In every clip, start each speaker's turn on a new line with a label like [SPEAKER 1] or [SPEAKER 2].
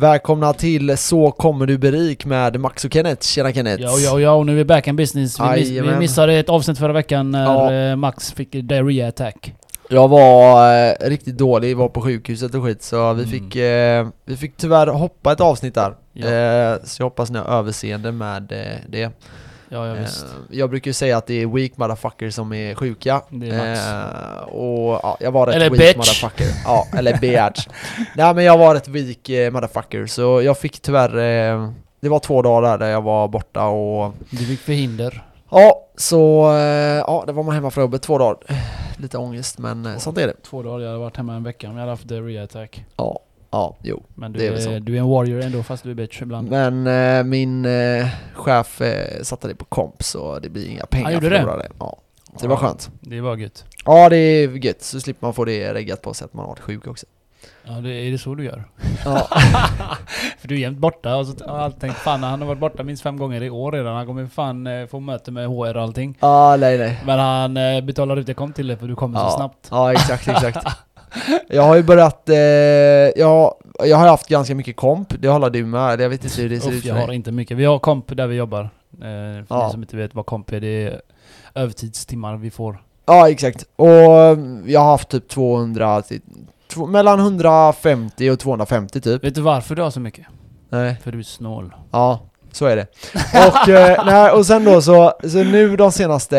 [SPEAKER 1] Välkomna till Så kommer du bli rik med Max och Kenneth. Tjena Kenneth!
[SPEAKER 2] Ja, ja, ja, och nu är vi back in business. Vi, miss, vi missade ett avsnitt förra veckan när
[SPEAKER 1] Ja.
[SPEAKER 2] eh, Max fick diarrhea attack.
[SPEAKER 1] Jag var eh, riktigt dålig, var på sjukhuset och skit så vi
[SPEAKER 2] Mm.
[SPEAKER 1] fick, eh, vi fick tyvärr hoppa ett avsnitt där.
[SPEAKER 2] Ja.
[SPEAKER 1] Eh, så jag hoppas ni har överseende med eh, det.
[SPEAKER 2] Ja, ja visst.
[SPEAKER 1] Eh, jag brukar ju säga att det är weak motherfuckers som är sjuka.
[SPEAKER 2] Det är.
[SPEAKER 1] Eh, och ja, jag var rätt
[SPEAKER 2] Eller
[SPEAKER 1] weak
[SPEAKER 2] bitch.
[SPEAKER 1] motherfucker. Ja, eller bitch. Nej men jag var rätt weak eh, motherfucker så jag fick tyvärr, det var två dagar där, jag var borta och
[SPEAKER 2] Du fick förhinder.
[SPEAKER 1] Ja, så ja, det var man hemma från jobbet två dagar. Lite ångest men eh, sånt är det.
[SPEAKER 2] Två dagar, jag hade varit hemma en vecka om jag hade haft diarrhea attack.
[SPEAKER 1] Ja, ja, jo.
[SPEAKER 2] Men
[SPEAKER 1] Det
[SPEAKER 2] du
[SPEAKER 1] är
[SPEAKER 2] är,
[SPEAKER 1] så.
[SPEAKER 2] du är en warrior ändå fast du är bitch ibland.
[SPEAKER 1] Men eh, min eh, chef eh, satte det på komp så det blir inga pengar
[SPEAKER 2] Han gjorde det?
[SPEAKER 1] förlorade. Ja. Så det var
[SPEAKER 2] Ja.
[SPEAKER 1] skönt.
[SPEAKER 2] Det var gött.
[SPEAKER 1] Ja, det är gött. Så slipper man få det reggat på sig att man har varit sjuk också.
[SPEAKER 2] Ja, det, är det så du gör?
[SPEAKER 1] Ja,
[SPEAKER 2] För du är jämt borta och så har alltid tänkt fan han har varit borta minst fem gånger i år redan. Han kommer fan eh, få möte med HR och allting.
[SPEAKER 1] ah, nej nej.
[SPEAKER 2] Men han eh, betalar ut det kom till det för du kommer
[SPEAKER 1] Ja.
[SPEAKER 2] så snabbt.
[SPEAKER 1] Ja, exakt, exakt. Jag har ju börjat, eh, jag, jag har haft ganska mycket komp, det håller du med, jag vet inte hur det ser
[SPEAKER 2] Uff,
[SPEAKER 1] ut för
[SPEAKER 2] jag har inte mycket. Vi har komp där vi jobbar. Eh, för
[SPEAKER 1] Ja.
[SPEAKER 2] ni som inte vet vad komp är, det är övertidstimmar vi får.
[SPEAKER 1] Ja exakt, och mm, jag har haft typ 200, till, två, mellan 150 och 250 typ
[SPEAKER 2] Vet du varför du har så mycket?
[SPEAKER 1] Nej,
[SPEAKER 2] För du är snål.
[SPEAKER 1] ja, så är det Och, eh, nej, och sen då så, så nu de senaste,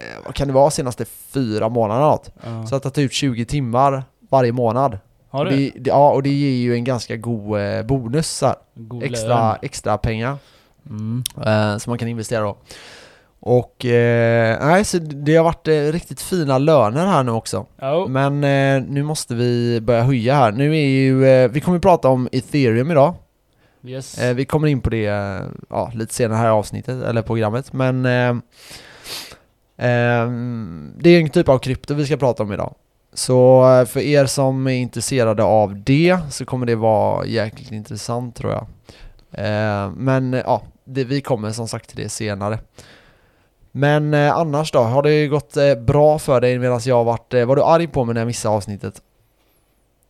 [SPEAKER 1] eh, vad kan det vara, senaste fyra månaderna något
[SPEAKER 2] Ja.
[SPEAKER 1] Så jag har tagit ut 20 timmar varje månad
[SPEAKER 2] har du?
[SPEAKER 1] det, det, Ja, och det ger ju en ganska god eh, bonus så här,
[SPEAKER 2] God
[SPEAKER 1] extra,
[SPEAKER 2] lön.
[SPEAKER 1] extra pengar
[SPEAKER 2] Mm.
[SPEAKER 1] eh, som man kan investera då Och, eh, nej så det har varit eh, riktigt fina löner här nu också
[SPEAKER 2] Ja,
[SPEAKER 1] Men eh, nu måste vi börja höja här. Nu är ju, eh, vi kommer prata om ethereum idag.
[SPEAKER 2] Yes.
[SPEAKER 1] Eh, vi kommer in på det eh, ja, lite senare här i avsnittet, eller programmet. Men eh, ehm, det är en typ av krypto vi ska prata om idag. Så för er som är intresserade av det så kommer det vara jäkligt intressant tror jag. Men ja, det, vi kommer som sagt till det senare. Men annars då, har det gått bra för dig medan jag varit, var du arg på mig när jag missade avsnittet?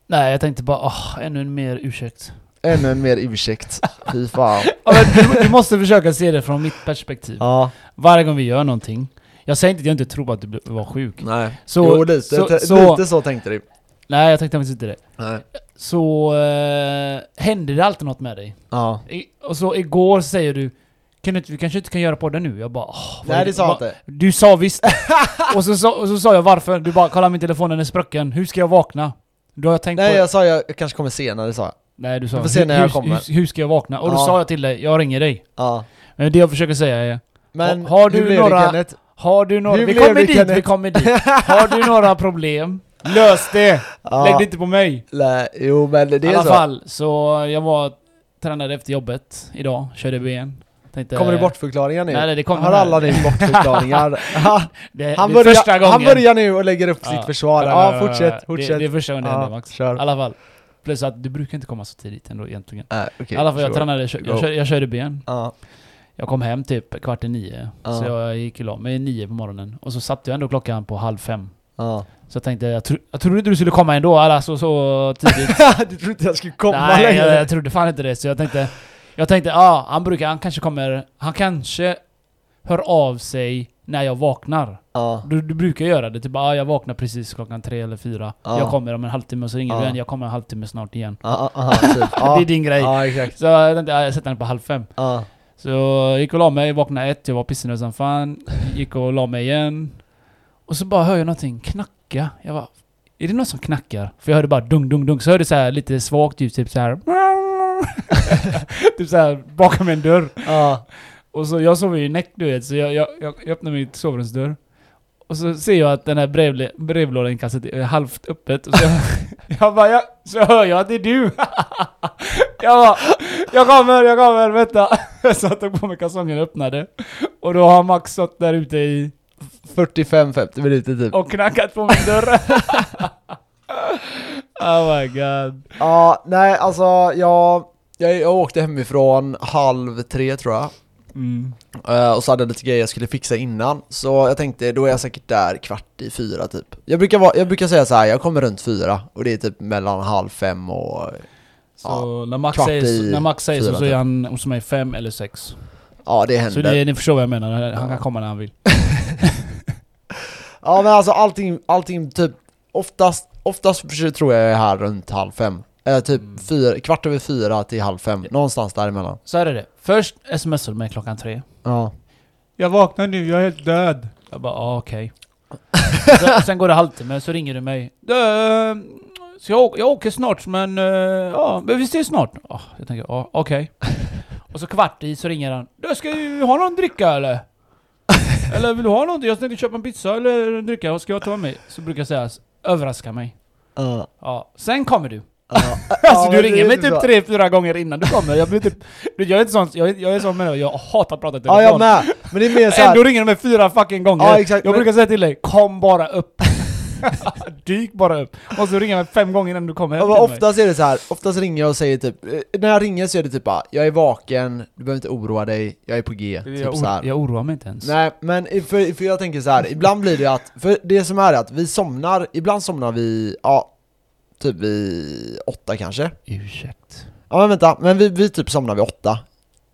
[SPEAKER 2] Nej, jag tänkte bara, åh, ännu en mer ursäkt.
[SPEAKER 1] Ännu en mer ursäkt, fy fan.
[SPEAKER 2] Ja, men du, du måste försöka se det från mitt perspektiv.
[SPEAKER 1] Ja,
[SPEAKER 2] Varje gång vi gör någonting. Jag säger inte att jag inte tror att du var sjuk.
[SPEAKER 1] nej.
[SPEAKER 2] Så,
[SPEAKER 1] jo, lite,
[SPEAKER 2] så, så,
[SPEAKER 1] lite så tänkte du.
[SPEAKER 2] Nej, jag tänkte faktiskt inte det.
[SPEAKER 1] Nej.
[SPEAKER 2] Så eh, händer det alltid något med dig.
[SPEAKER 1] Ja.
[SPEAKER 2] I, och så igår säger du kan du, vi kanske inte kan göra podden nu? Jag bara åh,
[SPEAKER 1] Nej det sa jag inte.
[SPEAKER 2] Du sa visst! och, så, sa- och så sa jag varför, du bara kolla min telefon den är sprucken, hur ska jag vakna? Då har jag tänkt
[SPEAKER 1] Nej
[SPEAKER 2] på...
[SPEAKER 1] jag sa jag kanske kommer senare sa jag.
[SPEAKER 2] Nej du sa
[SPEAKER 1] får se
[SPEAKER 2] hur,
[SPEAKER 1] när jag
[SPEAKER 2] hur,
[SPEAKER 1] kommer.
[SPEAKER 2] hur, hur ska jag vakna? Och då
[SPEAKER 1] Ja.
[SPEAKER 2] sa jag till dig, jag ringer dig.
[SPEAKER 1] Ja.
[SPEAKER 2] Men det jag försöker säga är,
[SPEAKER 1] Men
[SPEAKER 2] Har- har du
[SPEAKER 1] hur blev
[SPEAKER 2] några-
[SPEAKER 1] det Kenneth?
[SPEAKER 2] har du några...
[SPEAKER 1] Hur
[SPEAKER 2] Vi
[SPEAKER 1] blev
[SPEAKER 2] kommer
[SPEAKER 1] det,
[SPEAKER 2] dit,
[SPEAKER 1] Kenneth?
[SPEAKER 2] vi kommer dit. Har du några problem? Lös det!
[SPEAKER 1] Ja.
[SPEAKER 2] Lägg det inte på mig!
[SPEAKER 1] Nej, jo men det
[SPEAKER 2] I
[SPEAKER 1] är
[SPEAKER 2] alla
[SPEAKER 1] så.
[SPEAKER 2] fall, så jag var tränade efter jobbet idag, körde ben. Tänkte,
[SPEAKER 1] Kommer det bortförklaringar nu?
[SPEAKER 2] Nej, nej, det kommer
[SPEAKER 1] Har
[SPEAKER 2] här.
[SPEAKER 1] alla nu bortförklaringar?
[SPEAKER 2] Det,
[SPEAKER 1] han,
[SPEAKER 2] det är första
[SPEAKER 1] börjar,
[SPEAKER 2] gången.
[SPEAKER 1] han börjar nu och lägger upp
[SPEAKER 2] Ja.
[SPEAKER 1] sitt försvar.
[SPEAKER 2] Ja,
[SPEAKER 1] fortsätt,
[SPEAKER 2] ja.
[SPEAKER 1] fortsätt.
[SPEAKER 2] Det, det är första gången det
[SPEAKER 1] Ja,
[SPEAKER 2] händer Max.
[SPEAKER 1] kör.
[SPEAKER 2] I alla fall. Plus att du brukar inte komma så tidigt ändå egentligen.
[SPEAKER 1] Nej, okej,
[SPEAKER 2] I alla fall, jag
[SPEAKER 1] sure.
[SPEAKER 2] tränade, jag,
[SPEAKER 1] Go.
[SPEAKER 2] jag, körde, jag körde ben.
[SPEAKER 1] Ja,
[SPEAKER 2] Jag kom hem typ kvart i nio.
[SPEAKER 1] Ja.
[SPEAKER 2] Så jag gick la mig nio på morgonen. Och så satte jag ändå klockan på halv fem.
[SPEAKER 1] ja.
[SPEAKER 2] Så jag tänkte, jag, tro, jag trodde inte du skulle komma ändå, alltså så tidigt.
[SPEAKER 1] du trodde inte jag skulle komma
[SPEAKER 2] Nej,
[SPEAKER 1] längre?
[SPEAKER 2] jag, jag trodde fan inte det. Så jag tänkte, jag tänkte, ja, han brukar, han kanske kommer, han kanske hör av sig när jag vaknar.
[SPEAKER 1] Ja,
[SPEAKER 2] Du, du brukar göra det, typ ah, jag vaknar precis klockan tre eller fyra.
[SPEAKER 1] Ja.
[SPEAKER 2] Jag kommer om en halvtimme och så ringer du igen, jag kommer en halvtimme snart igen.
[SPEAKER 1] ja, typ.
[SPEAKER 2] Det är din grej. Så jag tänkte, ah, jag sätter den på halv fem. Så jag gick och la mig, vaknade ett, jag var pissnödig som fan. Gick och la mig igen. Och så bara hör jag någonting knacka. Jag bara, är det någon som knackar? För jag hörde bara dung, dung, dung. Så hörde jag så här lite svagt ljud, typ så här. typ så här bakom en dörr. Och så jag sover ju i näck du vet, så jag, jag, jag jag öppnar mitt sovrumsdörr. Och så ser jag att den här brevle- brevlådainkastet är halvt öppet. Och så jag, jag bara, jag, så hör jag att det är du! jag bara, jag kommer, jag kommer, vänta! Så jag tog på mig kalsongerna och öppnade. Och då har Max stått där ute i,
[SPEAKER 1] 45-50 minuter typ.
[SPEAKER 2] och knackat på min dörr. oh my god.
[SPEAKER 1] Ja, nej alltså jag, jag, jag åkte hemifrån halv tre tror jag.
[SPEAKER 2] Mm.
[SPEAKER 1] Eh, och så hade jag lite grejer jag skulle fixa innan. Så jag tänkte, då är jag säkert där kvart i fyra typ. Jag brukar, vara, jag brukar säga så här, jag kommer runt fyra. Och det är typ mellan halv fem och
[SPEAKER 2] Så
[SPEAKER 1] Ja,
[SPEAKER 2] när Max säger,
[SPEAKER 1] i
[SPEAKER 2] när Max säger så, så är
[SPEAKER 1] typ.
[SPEAKER 2] han hos mig fem eller sex.
[SPEAKER 1] Ja det
[SPEAKER 2] Så
[SPEAKER 1] händer.
[SPEAKER 2] det, ni förstår vad jag menar, han
[SPEAKER 1] Ja.
[SPEAKER 2] kan komma när han vill.
[SPEAKER 1] Ja men alltså allting, allting typ Oftast, oftast tror jag jag är här runt halv fem Eller typ
[SPEAKER 2] Mm.
[SPEAKER 1] fyra, kvart över fyra till halv fem, någonstans däremellan
[SPEAKER 2] Så är det. Först smsar du mig klockan tre.
[SPEAKER 1] Ja
[SPEAKER 2] Jag vaknar nu, jag är helt död. Jag bara, ah, okej. sen, sen går det halvtimme, så ringer du mig. Eh, så jag, åker, jag åker snart, men eh, ja, men vi ses snart. Ah, jag tänker, ja, okej. Och så kvart i så ringer han. Du, ska du ha någon dricka eller? eller vill du ha någonting? Jag tänkte köpa en pizza eller en dricka, vad ska jag ta med mig? Så brukar jag säga, överraska mig.
[SPEAKER 1] Ja,
[SPEAKER 2] sen kommer du.
[SPEAKER 1] ja.
[SPEAKER 2] Alltså
[SPEAKER 1] Ja,
[SPEAKER 2] du ringer mig typ tre, fyra gånger innan du kommer. Jag blir typ... Jag är inte sån, jag, jag är sån människa, jag hatar att prata i
[SPEAKER 1] Ja jag med, men det är mer såhär
[SPEAKER 2] Ändå ringer de mig fyra fucking gånger.
[SPEAKER 1] Ja, exakt,
[SPEAKER 2] jag
[SPEAKER 1] men-
[SPEAKER 2] brukar säga till dig, kom bara upp. Dyk bara upp. Och så ringer jag mig fem gånger innan du kommer
[SPEAKER 1] Ja,
[SPEAKER 2] hem mig.
[SPEAKER 1] oftast är det så här. oftast ringer jag och säger typ, eh, när jag ringer så är det typ bara, jag är vaken, du behöver inte oroa dig, jag är på G, typ
[SPEAKER 2] jag,
[SPEAKER 1] så här.
[SPEAKER 2] or- jag oroar mig inte ens.
[SPEAKER 1] Nej men för, för jag tänker så här. ibland blir det att, för det som är att vi somnar, ibland somnar vi, ja, typ vid åtta kanske.
[SPEAKER 2] Ursäkt.
[SPEAKER 1] Ja men vänta, men vi, vi typ somnar vid åtta.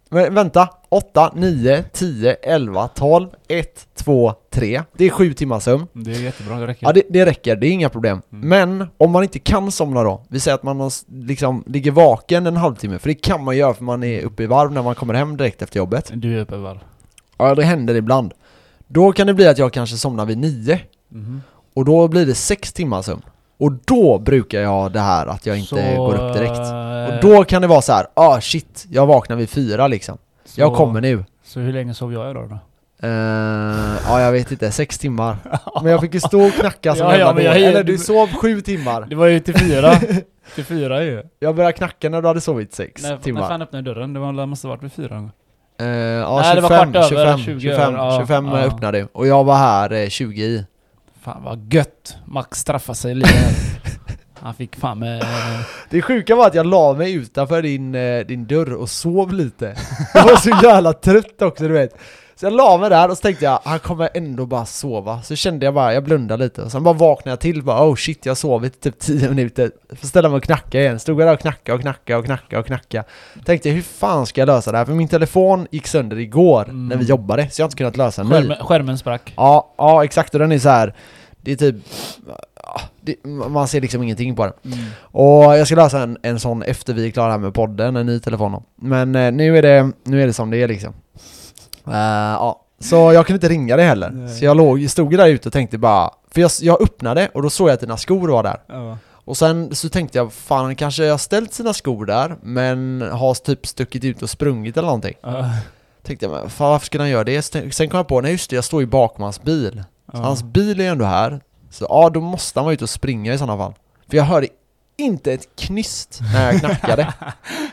[SPEAKER 1] Men vänta, åtta, nio, tio, elva, tolv, ett, två, tre. Det är sju timmars sömn.
[SPEAKER 2] Det är jättebra, det räcker.
[SPEAKER 1] Ja det, det räcker, det är inga problem.
[SPEAKER 2] Mm.
[SPEAKER 1] Men om man inte kan somna då, vi säger att man har liksom ligger vaken en halvtimme För det kan man göra för man är uppe i varv när man kommer hem direkt efter jobbet.
[SPEAKER 2] Du är uppe väl?
[SPEAKER 1] Ja det händer ibland. Då kan det bli att jag kanske somnar vid nio.
[SPEAKER 2] Mhm.
[SPEAKER 1] Och då blir det sex timmar sömn Och då brukar jag det här att jag inte
[SPEAKER 2] Så,
[SPEAKER 1] går upp direkt
[SPEAKER 2] eh,
[SPEAKER 1] Och då kan det vara så här, ah shit, jag vaknar vid fyra liksom
[SPEAKER 2] så,
[SPEAKER 1] Jag kommer nu
[SPEAKER 2] Så hur länge sov jag idag då?
[SPEAKER 1] Eh, Ja jag vet inte, sex timmar Men jag fick ju stå och knacka som
[SPEAKER 2] Ja,
[SPEAKER 1] ja,
[SPEAKER 2] ja, jag-
[SPEAKER 1] Eller
[SPEAKER 2] du-
[SPEAKER 1] sov sju timmar
[SPEAKER 2] Det var ju till fyra. till fyra ju.
[SPEAKER 1] Jag började knacka när du hade sovit sex
[SPEAKER 2] När, när
[SPEAKER 1] timmar
[SPEAKER 2] fan öppnade dörren? Det var, måste ha varit vid fyra.
[SPEAKER 1] Eh, Ja
[SPEAKER 2] Nej, det var
[SPEAKER 1] 25,
[SPEAKER 2] kvart över,
[SPEAKER 1] 25,
[SPEAKER 2] 20
[SPEAKER 1] 25,
[SPEAKER 2] över, ja,
[SPEAKER 1] 25
[SPEAKER 2] ja.
[SPEAKER 1] öppnade Och jag var här eh, 20 i
[SPEAKER 2] Fan vad gött. Max straffade sig lite. Han fick fan med...
[SPEAKER 1] Det sjuka var att jag la mig utanför din, eh, din dörr och sov lite Jag var så jävla trött också du vet Så jag la mig där och så tänkte jag, han kommer ändå bara sova Så kände jag bara, jag blundade lite och sen bara vaknade jag till bara oh shit jag har sovit typ 10 minuter Får ställa mig och knacka igen, stod jag där och knacka och knacka och knacka och knacka Tänkte hur fan ska jag lösa det här? För min telefon gick sönder igår
[SPEAKER 2] Mm.
[SPEAKER 1] när vi jobbade så jag har inte kunnat lösa den
[SPEAKER 2] Skärmen, skärmen sprack.
[SPEAKER 1] Ja, ja exakt och den är så här. Det är typ ja, det, Man ser liksom ingenting på den och jag ska lösa en, en sån efter vi är klara här med podden, en ny telefon. Men eh, nu, är det, nu är det som det är liksom Ja, så jag kunde inte ringa dig heller.
[SPEAKER 2] Nej.
[SPEAKER 1] Så jag låg, stod där ute och tänkte bara För jag, jag öppnade och då såg jag att dina skor var där.
[SPEAKER 2] Ja.
[SPEAKER 1] Och sen så tänkte jag, fan kanske jag har ställt sina skor där Men har typ stuckit ut och sprungit eller någonting.
[SPEAKER 2] Ja.
[SPEAKER 1] Tänkte jag, men fan varför skulle han göra det? Sen kom jag på, nej just det, jag står bakom hans bil. Så hans bil är ändå här. Så ja, då måste han vara ute och springa i sådana fall. För jag hörde inte ett knyst när jag knackade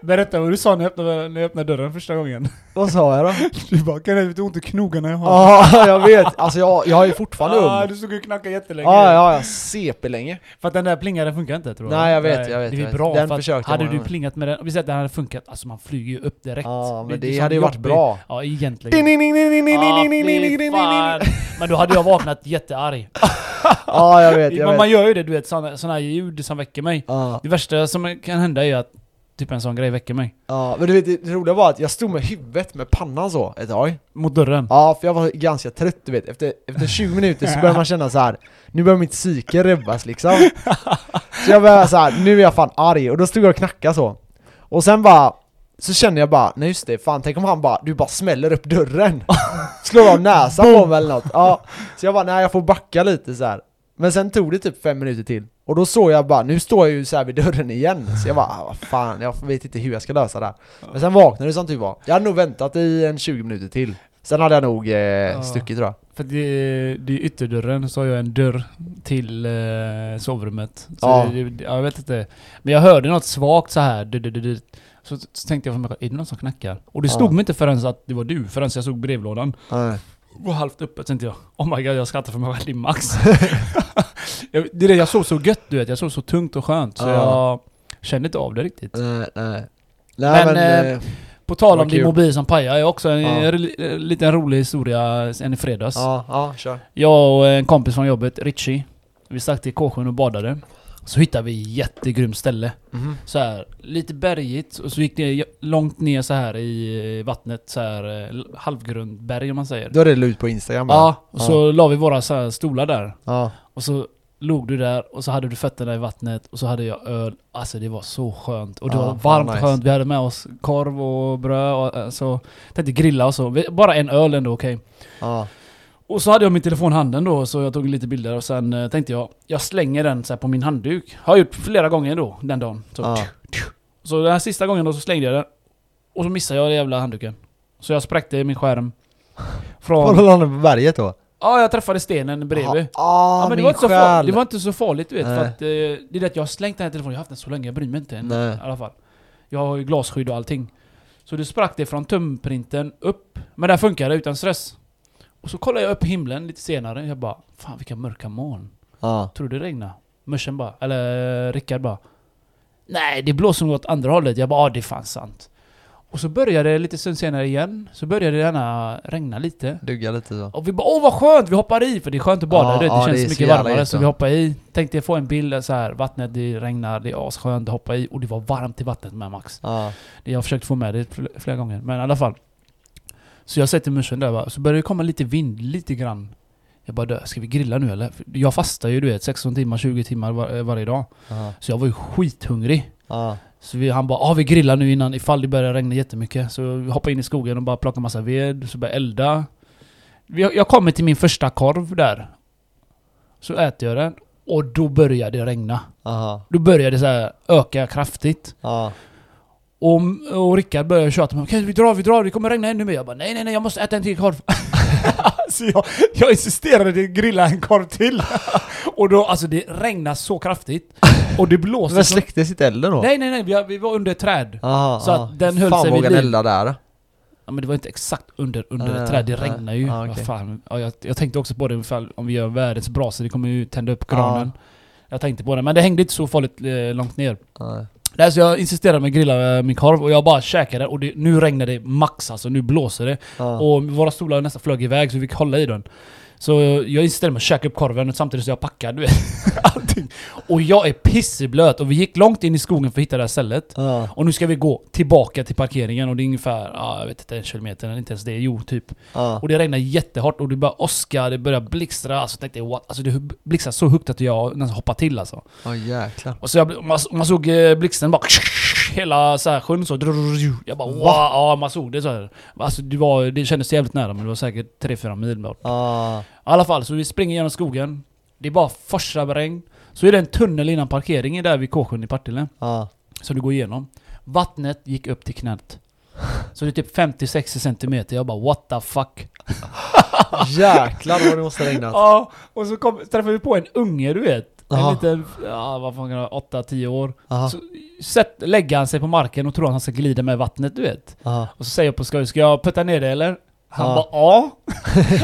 [SPEAKER 2] Berätta vad du sa när jag öppnade, när jag öppnade dörren första gången.
[SPEAKER 1] Vad sa jag då?
[SPEAKER 2] Du bara 'Kan vet ont i knogarna jag har?'
[SPEAKER 1] Ja, jag vet. Alltså jag, jag är ju fortfarande
[SPEAKER 2] ah,
[SPEAKER 1] ung.
[SPEAKER 2] du stod och knackade jättelänge.
[SPEAKER 1] Ja, ja, ja, CP-länge.
[SPEAKER 2] För att den där plingaren funkar inte tror jag.
[SPEAKER 1] Nej, jag vet, jag vet,
[SPEAKER 2] Det är bra,
[SPEAKER 1] Den
[SPEAKER 2] för
[SPEAKER 1] försökte jag
[SPEAKER 2] hade du plingat med den, vi säger att den hade funkat, alltså man flyger ju upp direkt.
[SPEAKER 1] Ja, men det
[SPEAKER 2] som
[SPEAKER 1] hade ju varit bra.
[SPEAKER 2] Ja, egentligen. Ah. Men då hade jag vaknat jättearg.
[SPEAKER 1] Ja, jag vet, jag
[SPEAKER 2] man
[SPEAKER 1] vet.
[SPEAKER 2] gör ju det, du vet, såna här ljud som väcker mig.
[SPEAKER 1] Ja,
[SPEAKER 2] Det värsta som kan hända är ju att typ en sån grej väcker mig.
[SPEAKER 1] ja, men du vet, det roliga var att jag stod med huvudet med pannan så ett tag.
[SPEAKER 2] Mot dörren.
[SPEAKER 1] Ja, för jag var ganska trött du vet. Efter, efter 20 minuter så börjar man känna så här. nu börjar mitt psyke rubbas liksom. Så jag började så här, nu är jag fan arg. Och då stod jag och knackade så. Och sen bara, så känner jag bara, nej just det, fan tänk om han bara, du bara smäller upp dörren. Slår av näsan på mig eller något. Ja. Så jag bara, nej jag får backa lite så här. Men sen tog det typ fem minuter till. Och då såg jag bara, nu står jag ju så här vid dörren igen. Så jag bara, ah, vad fan, jag vet inte hur jag ska lösa det här. Men sen vaknade det som tur var. Jag hade nog väntat i en 20 minuter till. Sen hade jag nog eh, stuckit tror jag.
[SPEAKER 2] För det, det är ytterdörren, så har jag en dörr till eh, sovrummet. Så
[SPEAKER 1] Ja.
[SPEAKER 2] det, jag vet inte. Men jag hörde något svagt så här. Så, så tänkte jag för mig är det någon som knackar? Och det
[SPEAKER 1] Ja.
[SPEAKER 2] mig inte förrän att det var du, förrän jag såg brevlådan.
[SPEAKER 1] Nej.
[SPEAKER 2] Och halvt öppet tänkte jag, oh my god jag skrattar för mig själv, är Max. jag, det är det, jag sov så gött du vet, jag sov så tungt och skönt så
[SPEAKER 1] Ja.
[SPEAKER 2] jag kände inte av det riktigt.
[SPEAKER 1] Nej, nej. Nej
[SPEAKER 2] Men,
[SPEAKER 1] men,
[SPEAKER 2] eh,
[SPEAKER 1] eh,
[SPEAKER 2] På tal om din mobil som pajar, har också en
[SPEAKER 1] Ja.
[SPEAKER 2] ri- liten rolig historia en i fredags.
[SPEAKER 1] ja, ja, kör.
[SPEAKER 2] Jag och en kompis från jobbet, Richie, vi stack till Kåsjön och badade. Så hittade vi ett jättegrymt ställe.
[SPEAKER 1] Mhm.
[SPEAKER 2] Så här, lite bergigt och så gick det långt ner så här i eh, vattnet, så här eh, halvgrund berg om man säger.
[SPEAKER 1] Då har det ut på Instagram bara.
[SPEAKER 2] Ja, och så la vi våra så här stolar där.
[SPEAKER 1] Ja.
[SPEAKER 2] Och så låg du där och så hade du fötterna i vattnet och så hade jag öl. Alltså det var så skönt. Och det
[SPEAKER 1] Ja,
[SPEAKER 2] var varmt och
[SPEAKER 1] nice.
[SPEAKER 2] skönt. Vi hade med oss korv och bröd och eh, så tänkte grilla och så. Bara en öl ändå, okej.
[SPEAKER 1] Ja.
[SPEAKER 2] Och så hade jag min telefon i handen då, så jag tog lite bilder och sen eh, tänkte jag, jag slänger den så här på min handduk. Har gjort flera gånger då, den dagen. Så,
[SPEAKER 1] Ja.
[SPEAKER 2] så den här sista gången då så slängde jag den. Och så missade jag den jävla handduken. Så jag spräckte min skärm.
[SPEAKER 1] Var
[SPEAKER 2] Från...
[SPEAKER 1] la den på berget då?
[SPEAKER 2] Ja, jag träffade stenen bredvid.
[SPEAKER 1] Ah,
[SPEAKER 2] Ja, men det
[SPEAKER 1] min
[SPEAKER 2] var, inte så
[SPEAKER 1] själ.
[SPEAKER 2] farligt, det var inte så farligt du vet, för
[SPEAKER 1] Nej.
[SPEAKER 2] att eh, det är det att jag har slängt den här telefonen, jag har haft den så länge, jag bryr mig inte än,
[SPEAKER 1] Nej.
[SPEAKER 2] i alla fall. Jag har ju glasskydd och allting. Så det sprack det från tumprinten upp, men där funkar det utan stress. Och så kollar jag upp himlen lite senare, jag bara Fan vilka mörka moln.
[SPEAKER 1] Ja.
[SPEAKER 2] Tror du det regnar? Mörsen bara, eller Rickard bara Nej, det blåser nog åt andra hållet. Jag bara, ja det är fan sant. Och så började det lite stund senare igen, så började det gärna regna lite.
[SPEAKER 1] Dugga lite så.
[SPEAKER 2] Och vi bara åh vad skönt, vi hoppar i! För det är skönt att bada,
[SPEAKER 1] Ja,
[SPEAKER 2] du vet, det
[SPEAKER 1] ja,
[SPEAKER 2] känns
[SPEAKER 1] det
[SPEAKER 2] mycket varmare.
[SPEAKER 1] gött,
[SPEAKER 2] Så vi hoppar i. Tänkte jag få en bild så här, vattnet det regnar, det är asskönt att hoppa i. Och det var varmt i vattnet med Max.
[SPEAKER 1] Ja.
[SPEAKER 2] Det jag har försökt få med det fl- flera gånger, men i alla fall. Så jag sätter muschen där va, så börjar det komma lite vind, lite grann. Jag bara "Dö, ska vi grilla nu eller? För Jag fastar ju du vet, 16 timmar, 20 timmar var, eh, varje dag.
[SPEAKER 1] Ja.
[SPEAKER 2] Så jag var ju skithungrig.
[SPEAKER 1] Ja.
[SPEAKER 2] Så vi, han bara ah, vi grillar nu innan ifall det börjar regna jättemycket. Så vi hoppar in i skogen och bara plockar massa ved, så börjar elda. Vi- Jag kommer till min första korv där. Så äter jag den. Och då börjar det regna.
[SPEAKER 1] Aha.
[SPEAKER 2] Då börjar det så här öka kraftigt.
[SPEAKER 1] Ja.
[SPEAKER 2] Och, och Rickard börjar tjata mig Okej vi drar, vi drar, det kommer regna ännu mer. Jag bara nej nej nej jag måste äta en till korv. så jag, jag insisterade till att grilla en korv till. och då, alltså det regnar så kraftigt. Och det blåser
[SPEAKER 1] Men
[SPEAKER 2] så...
[SPEAKER 1] släcktes inte elden då?
[SPEAKER 2] Nej nej nej, vi, vi var under ett träd.
[SPEAKER 1] Aha,
[SPEAKER 2] Så att den höll
[SPEAKER 1] Fan,
[SPEAKER 2] sig vid liv.
[SPEAKER 1] elda där.
[SPEAKER 2] Ja men det var inte exakt under, under
[SPEAKER 1] Nej,
[SPEAKER 2] ett träd, det
[SPEAKER 1] nej.
[SPEAKER 2] regnar ju. Vad
[SPEAKER 1] okej.
[SPEAKER 2] fan. Ja, jag, jag tänkte också på det ifall om vi gör världens brasa, det kommer ju tända upp granen. Jag tänkte på det, men det hängde inte så farligt eh, långt ner.
[SPEAKER 1] Nej.
[SPEAKER 2] Nej, så jag insisterade med att grilla eh, min korv och jag bara käkade och det, nu regnar det max alltså, nu blåser det.
[SPEAKER 1] Ja.
[SPEAKER 2] Och våra stolar nästan flög iväg så vi fick hålla i den. Så jag insisterade med att käka upp korven samtidigt som jag packade du vet. Allting. Och jag är pisseblöt och vi gick långt in i skogen för att hitta det här stället.
[SPEAKER 1] Ja.
[SPEAKER 2] Och nu ska vi gå tillbaka till parkeringen och det är ungefär, ja jag vet inte, en kilometer eller inte ens det, jo typ.
[SPEAKER 1] Ja.
[SPEAKER 2] Och det regnar jättehårt och det börjar åska, det börjar blixtra, alltså jag tänkte what? Alltså det blixtrar så högt att jag nästan hoppade till alltså.
[SPEAKER 1] Ja jäklar.
[SPEAKER 2] Och så jag, man, man såg eh, blixten bara Hela så här sjön så Jag bara wow, ja man såg det så här. Alltså det, var, det kändes jävligt nära men det var säkert 3-4 mil bort.
[SPEAKER 1] Ja.
[SPEAKER 2] I alla fall, så vi springer genom skogen. Det är bara forsar med regn. Så är det en tunnel innan parkeringen där vid K-sjön i Partille.
[SPEAKER 1] Ja.
[SPEAKER 2] Som du går igenom. Vattnet gick upp till knät. Så det är typ 50-60 centimeter. Jag bara what the fuck.
[SPEAKER 1] Jäklar vad det måste regnat.
[SPEAKER 2] Ja, och så kom, träffade vi på en unge du vet. En liten, ja vad fan kan det vara, 8-10 år.
[SPEAKER 1] Ja.
[SPEAKER 2] Så sätt, lägger han sig på marken och tror att han ska glida med vattnet du vet.
[SPEAKER 1] Ja.
[SPEAKER 2] Och så säger jag på skoj, ska jag putta ner det eller? Han
[SPEAKER 1] Ja.
[SPEAKER 2] bara ja.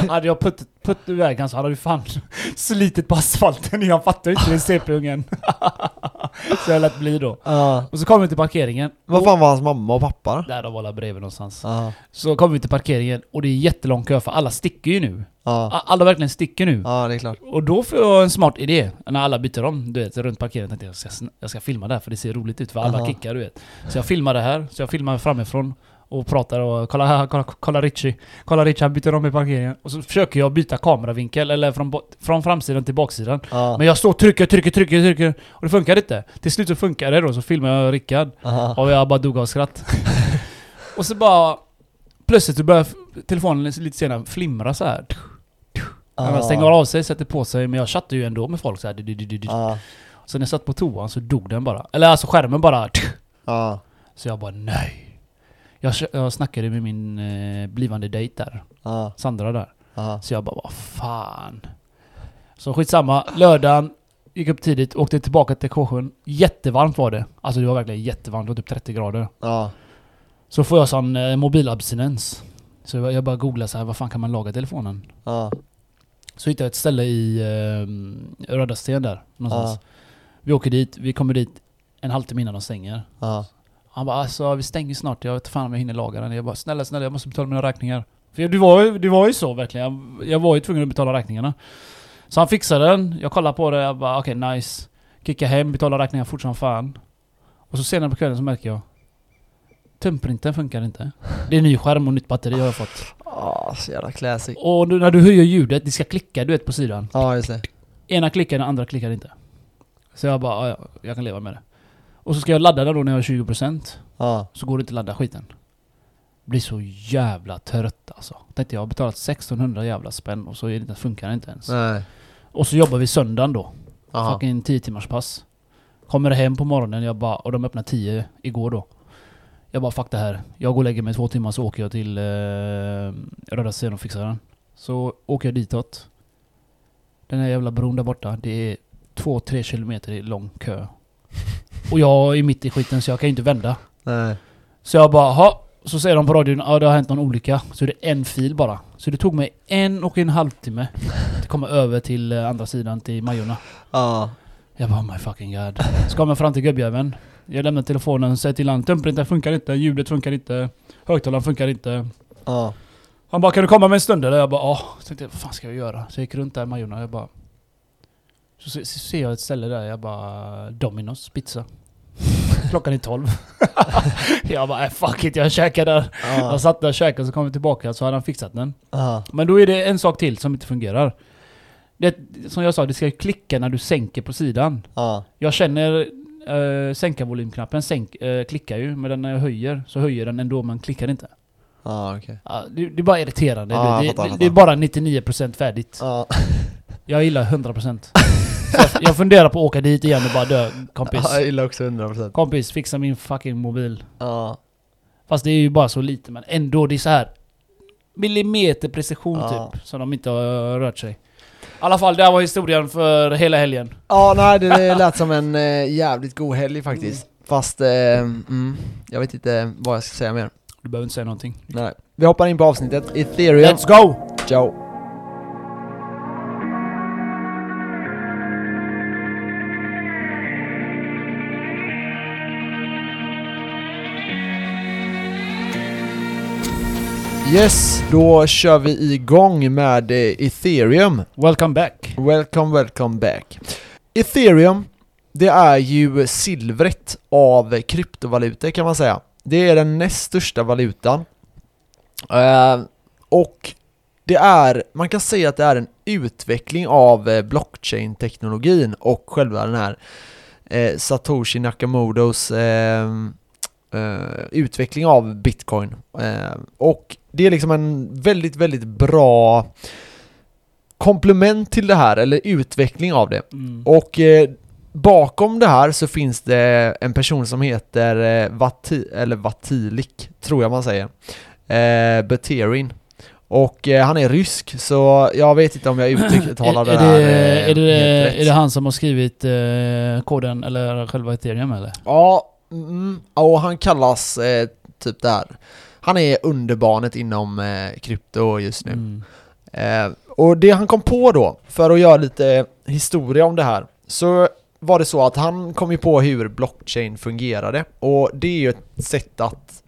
[SPEAKER 2] hade jag putt, putt iväg han så hade vi fan slitit på asfalten. Han fattar inte det CP-ungen. så jag lät bli då.
[SPEAKER 1] Ja.
[SPEAKER 2] Och så kommer vi till parkeringen.
[SPEAKER 1] Vad fan var hans mamma och pappa?
[SPEAKER 2] Där de var bredvid någonstans.
[SPEAKER 1] Ja.
[SPEAKER 2] Så kommer vi till parkeringen och det är jättelång kö för alla sticker ju nu. A- Alla verkligen sticker nu.
[SPEAKER 1] Ja det är klart.
[SPEAKER 2] Och då får jag en smart idé. När alla byter om, du vet, runt parkeringen. Tänkte jag, jag, ska, jag ska filma det här för det ser roligt ut för alla kickar, du vet. Så jag filmar det här. Så jag filmar framifrån. Och pratar och kolla kolla, kolla Richie. Kolla Richie, han byter om i parkeringen. Och så försöker jag byta kameravinkel, eller från, från framsidan till baksidan.
[SPEAKER 1] Ja.
[SPEAKER 2] Men jag står och trycker, trycker, trycker, trycker. Och det funkar inte. Till slut så funkar det då, så filmar jag Rickard.
[SPEAKER 1] Ja.
[SPEAKER 2] Och jag bara dog av skratt. och så bara... Plötsligt så börjar telefonen lite senare flimra så här. Man stänger av sig, sätter på sig, men jag chattar ju ändå med folk så här.
[SPEAKER 1] Ja.
[SPEAKER 2] Så när jag satt på toan så dog den bara. Eller alltså skärmen bara...
[SPEAKER 1] Ja.
[SPEAKER 2] Så jag bara nej. Jag, jag snackade med min eh, blivande dejt där,
[SPEAKER 1] Ja.
[SPEAKER 2] Sandra där.
[SPEAKER 1] Ja.
[SPEAKER 2] Så jag bara vad fan. Så skitsamma, lördagen gick upp tidigt, åkte tillbaka till K7. Jättevarmt var det. Alltså det var verkligen jättevarmt, det var typ 30 grader.
[SPEAKER 1] Ja.
[SPEAKER 2] Så får jag sån eh, mobilabstinens. Så jag, jag bara googlar så här, vad fan kan man laga telefonen? Så hittade jag ett ställe i eh, Röda Sten där, någonstans. Vi åker dit, vi kommer dit en halvtimme innan de stänger. Han bara alltså vi stänger snart, jag vet fan om jag hinner laga den. Jag bara snälla snälla jag måste betala mina räkningar. För det var, ju- det var ju så verkligen, jag, jag var ju tvungen att betala räkningarna. Så han fixade den, jag kollade på det, jag bara okej nice. Kickar hem, betalar räkningar fort som fan. Och så senare på kvällen så märker jag Tumprintern funkar inte. Det är ny skärm och nytt batteri har jag fått.
[SPEAKER 1] Ah, så jävla classic.
[SPEAKER 2] Och när du höjer ljudet, det ska klicka du vet på sidan.
[SPEAKER 1] Ja, just det.
[SPEAKER 2] Ena klickar, den andra klickar inte. Så jag bara, ja, ja, jag kan leva med det. Och så ska jag ladda den då när jag har 20%
[SPEAKER 1] Ja.
[SPEAKER 2] Så går det inte att ladda skiten. Blir så jävla trött alltså. Tänkte jag har betalat 1600 jävla spänn och så är det, funkar det inte ens.
[SPEAKER 1] Nej.
[SPEAKER 2] Och så jobbar vi söndagen då.
[SPEAKER 1] Aha.
[SPEAKER 2] Fucking 10 timmars pass. Kommer hem på morgonen jag bara, och de öppnar 10 igår då. Jag bara fuck det här. Jag går och lägger mig två timmar så åker jag till eh, Röda Sten och fixar den. Så åker jag ditåt. Den här jävla bron där borta, det är 2-3 kilometer lång kö. Och jag är mitt i skiten så jag kan ju inte vända.
[SPEAKER 1] Nej.
[SPEAKER 2] Så jag bara, ha. Så säger de på radion, ja det har hänt någon olycka. Så är det en fil bara. Så det tog mig en och en halvtimme att komma över till eh, andra sidan, till Majorna.
[SPEAKER 1] Ja.
[SPEAKER 2] Jag bara, oh my fucking god. Så kommer jag fram till gubbjäveln. Jag lämnar telefonen, säger till honom, tumprintern funkar inte, ljudet funkar inte, högtalaren funkar inte.
[SPEAKER 1] Ja.
[SPEAKER 2] Han bara, kan du komma med en stund eller? Jag bara, ja. Så tänkte vad fan ska jag göra? Så jag gick runt där i Majorna, jag bara... Så, se- så ser jag ett ställe där, jag bara, Domino's pizza. Klockan är 12. jag bara, äh, fuck it, jag käkar där.
[SPEAKER 1] Ja.
[SPEAKER 2] Jag satt där och käkade, så kom vi tillbaka så hade han fixat den.
[SPEAKER 1] Ja.
[SPEAKER 2] Men då är det en sak till som inte fungerar. Det, som jag sa, det ska ju klicka när du sänker på sidan.
[SPEAKER 1] Ja.
[SPEAKER 2] Jag känner uh, sänka volymknappen, sänk, eh, klickar ju, men när jag höjer så höjer den ändå men klickar inte.
[SPEAKER 1] Okej.
[SPEAKER 2] Ja, det, det är bara irriterande. Det, det, det är bara 99% färdigt.
[SPEAKER 1] Ja.
[SPEAKER 2] Jag gillar 100%. Jag, jag funderar på att åka dit igen och bara dö. Kompis.
[SPEAKER 1] Ja, jag gillar också 100%.
[SPEAKER 2] Kompis, fixa min fucking mobil.
[SPEAKER 1] Ja.
[SPEAKER 2] Fast det är ju bara så lite men ändå, det är så här millimeter precision
[SPEAKER 1] Ja.
[SPEAKER 2] typ. Så de inte har rört sig. I alla fall, det här var historien för hela helgen.
[SPEAKER 1] Ja, nej det, lät som en eh, jävligt god helg faktiskt. Fast, eh, mm, jag vet inte vad jag ska säga mer.
[SPEAKER 2] Du behöver inte säga någonting.
[SPEAKER 1] Nej. Vi hoppar in på avsnittet. Ethereum.
[SPEAKER 2] Let's go!
[SPEAKER 1] Ciao. Yes, då kör vi igång med eh, Ethereum.
[SPEAKER 2] Welcome back.
[SPEAKER 1] Welcome, welcome back. Ethereum, det är ju silvret av kryptovalutor kan man säga. Det är den näst största valutan. Eh, och det är, man kan säga att det är en utveckling av eh, blockchain-teknologin och själva den här eh, Satoshi Nakamotos eh, utveckling av bitcoin. Eh, och det är liksom en väldigt, väldigt bra komplement till det här, eller utveckling av det.
[SPEAKER 2] Mm.
[SPEAKER 1] Och eh, bakom det här så finns det en person som heter eh, Vati, eller Vatilik, tror jag man säger. Eh, Buterin. Och eh, han är rysk, så jag vet inte om jag uttalar det
[SPEAKER 2] är,
[SPEAKER 1] här
[SPEAKER 2] det,
[SPEAKER 1] eh,
[SPEAKER 2] är, det,
[SPEAKER 1] helt rätt.
[SPEAKER 2] är det han som har skrivit eh, koden, eller själva ethereum eller?
[SPEAKER 1] Ja, mm, och han kallas eh, typ där. Han är underbarnet inom eh, krypto just nu.
[SPEAKER 2] Mm.
[SPEAKER 1] Eh, och det han kom på då, för att göra lite historia om det här, så var det så att han kom ju på hur blockchain fungerade. Och det är ju ett sätt att,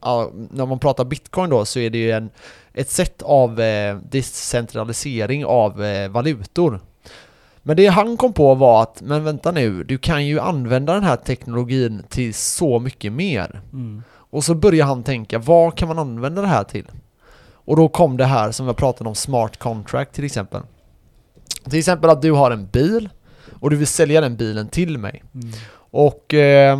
[SPEAKER 1] när man pratar bitcoin då, så är det ju en, ett sätt av eh, decentralisering av eh, valutor. Men det han kom på var att, men vänta nu, du kan ju använda den här teknologin till så mycket mer.
[SPEAKER 2] Mm.
[SPEAKER 1] Och så börjar han tänka, vad kan man använda det här till? Och då kom det här som vi har pratat om, smart contract till exempel. Till exempel att du har en bil och du vill sälja den bilen till mig.
[SPEAKER 2] Mm.
[SPEAKER 1] Och eh,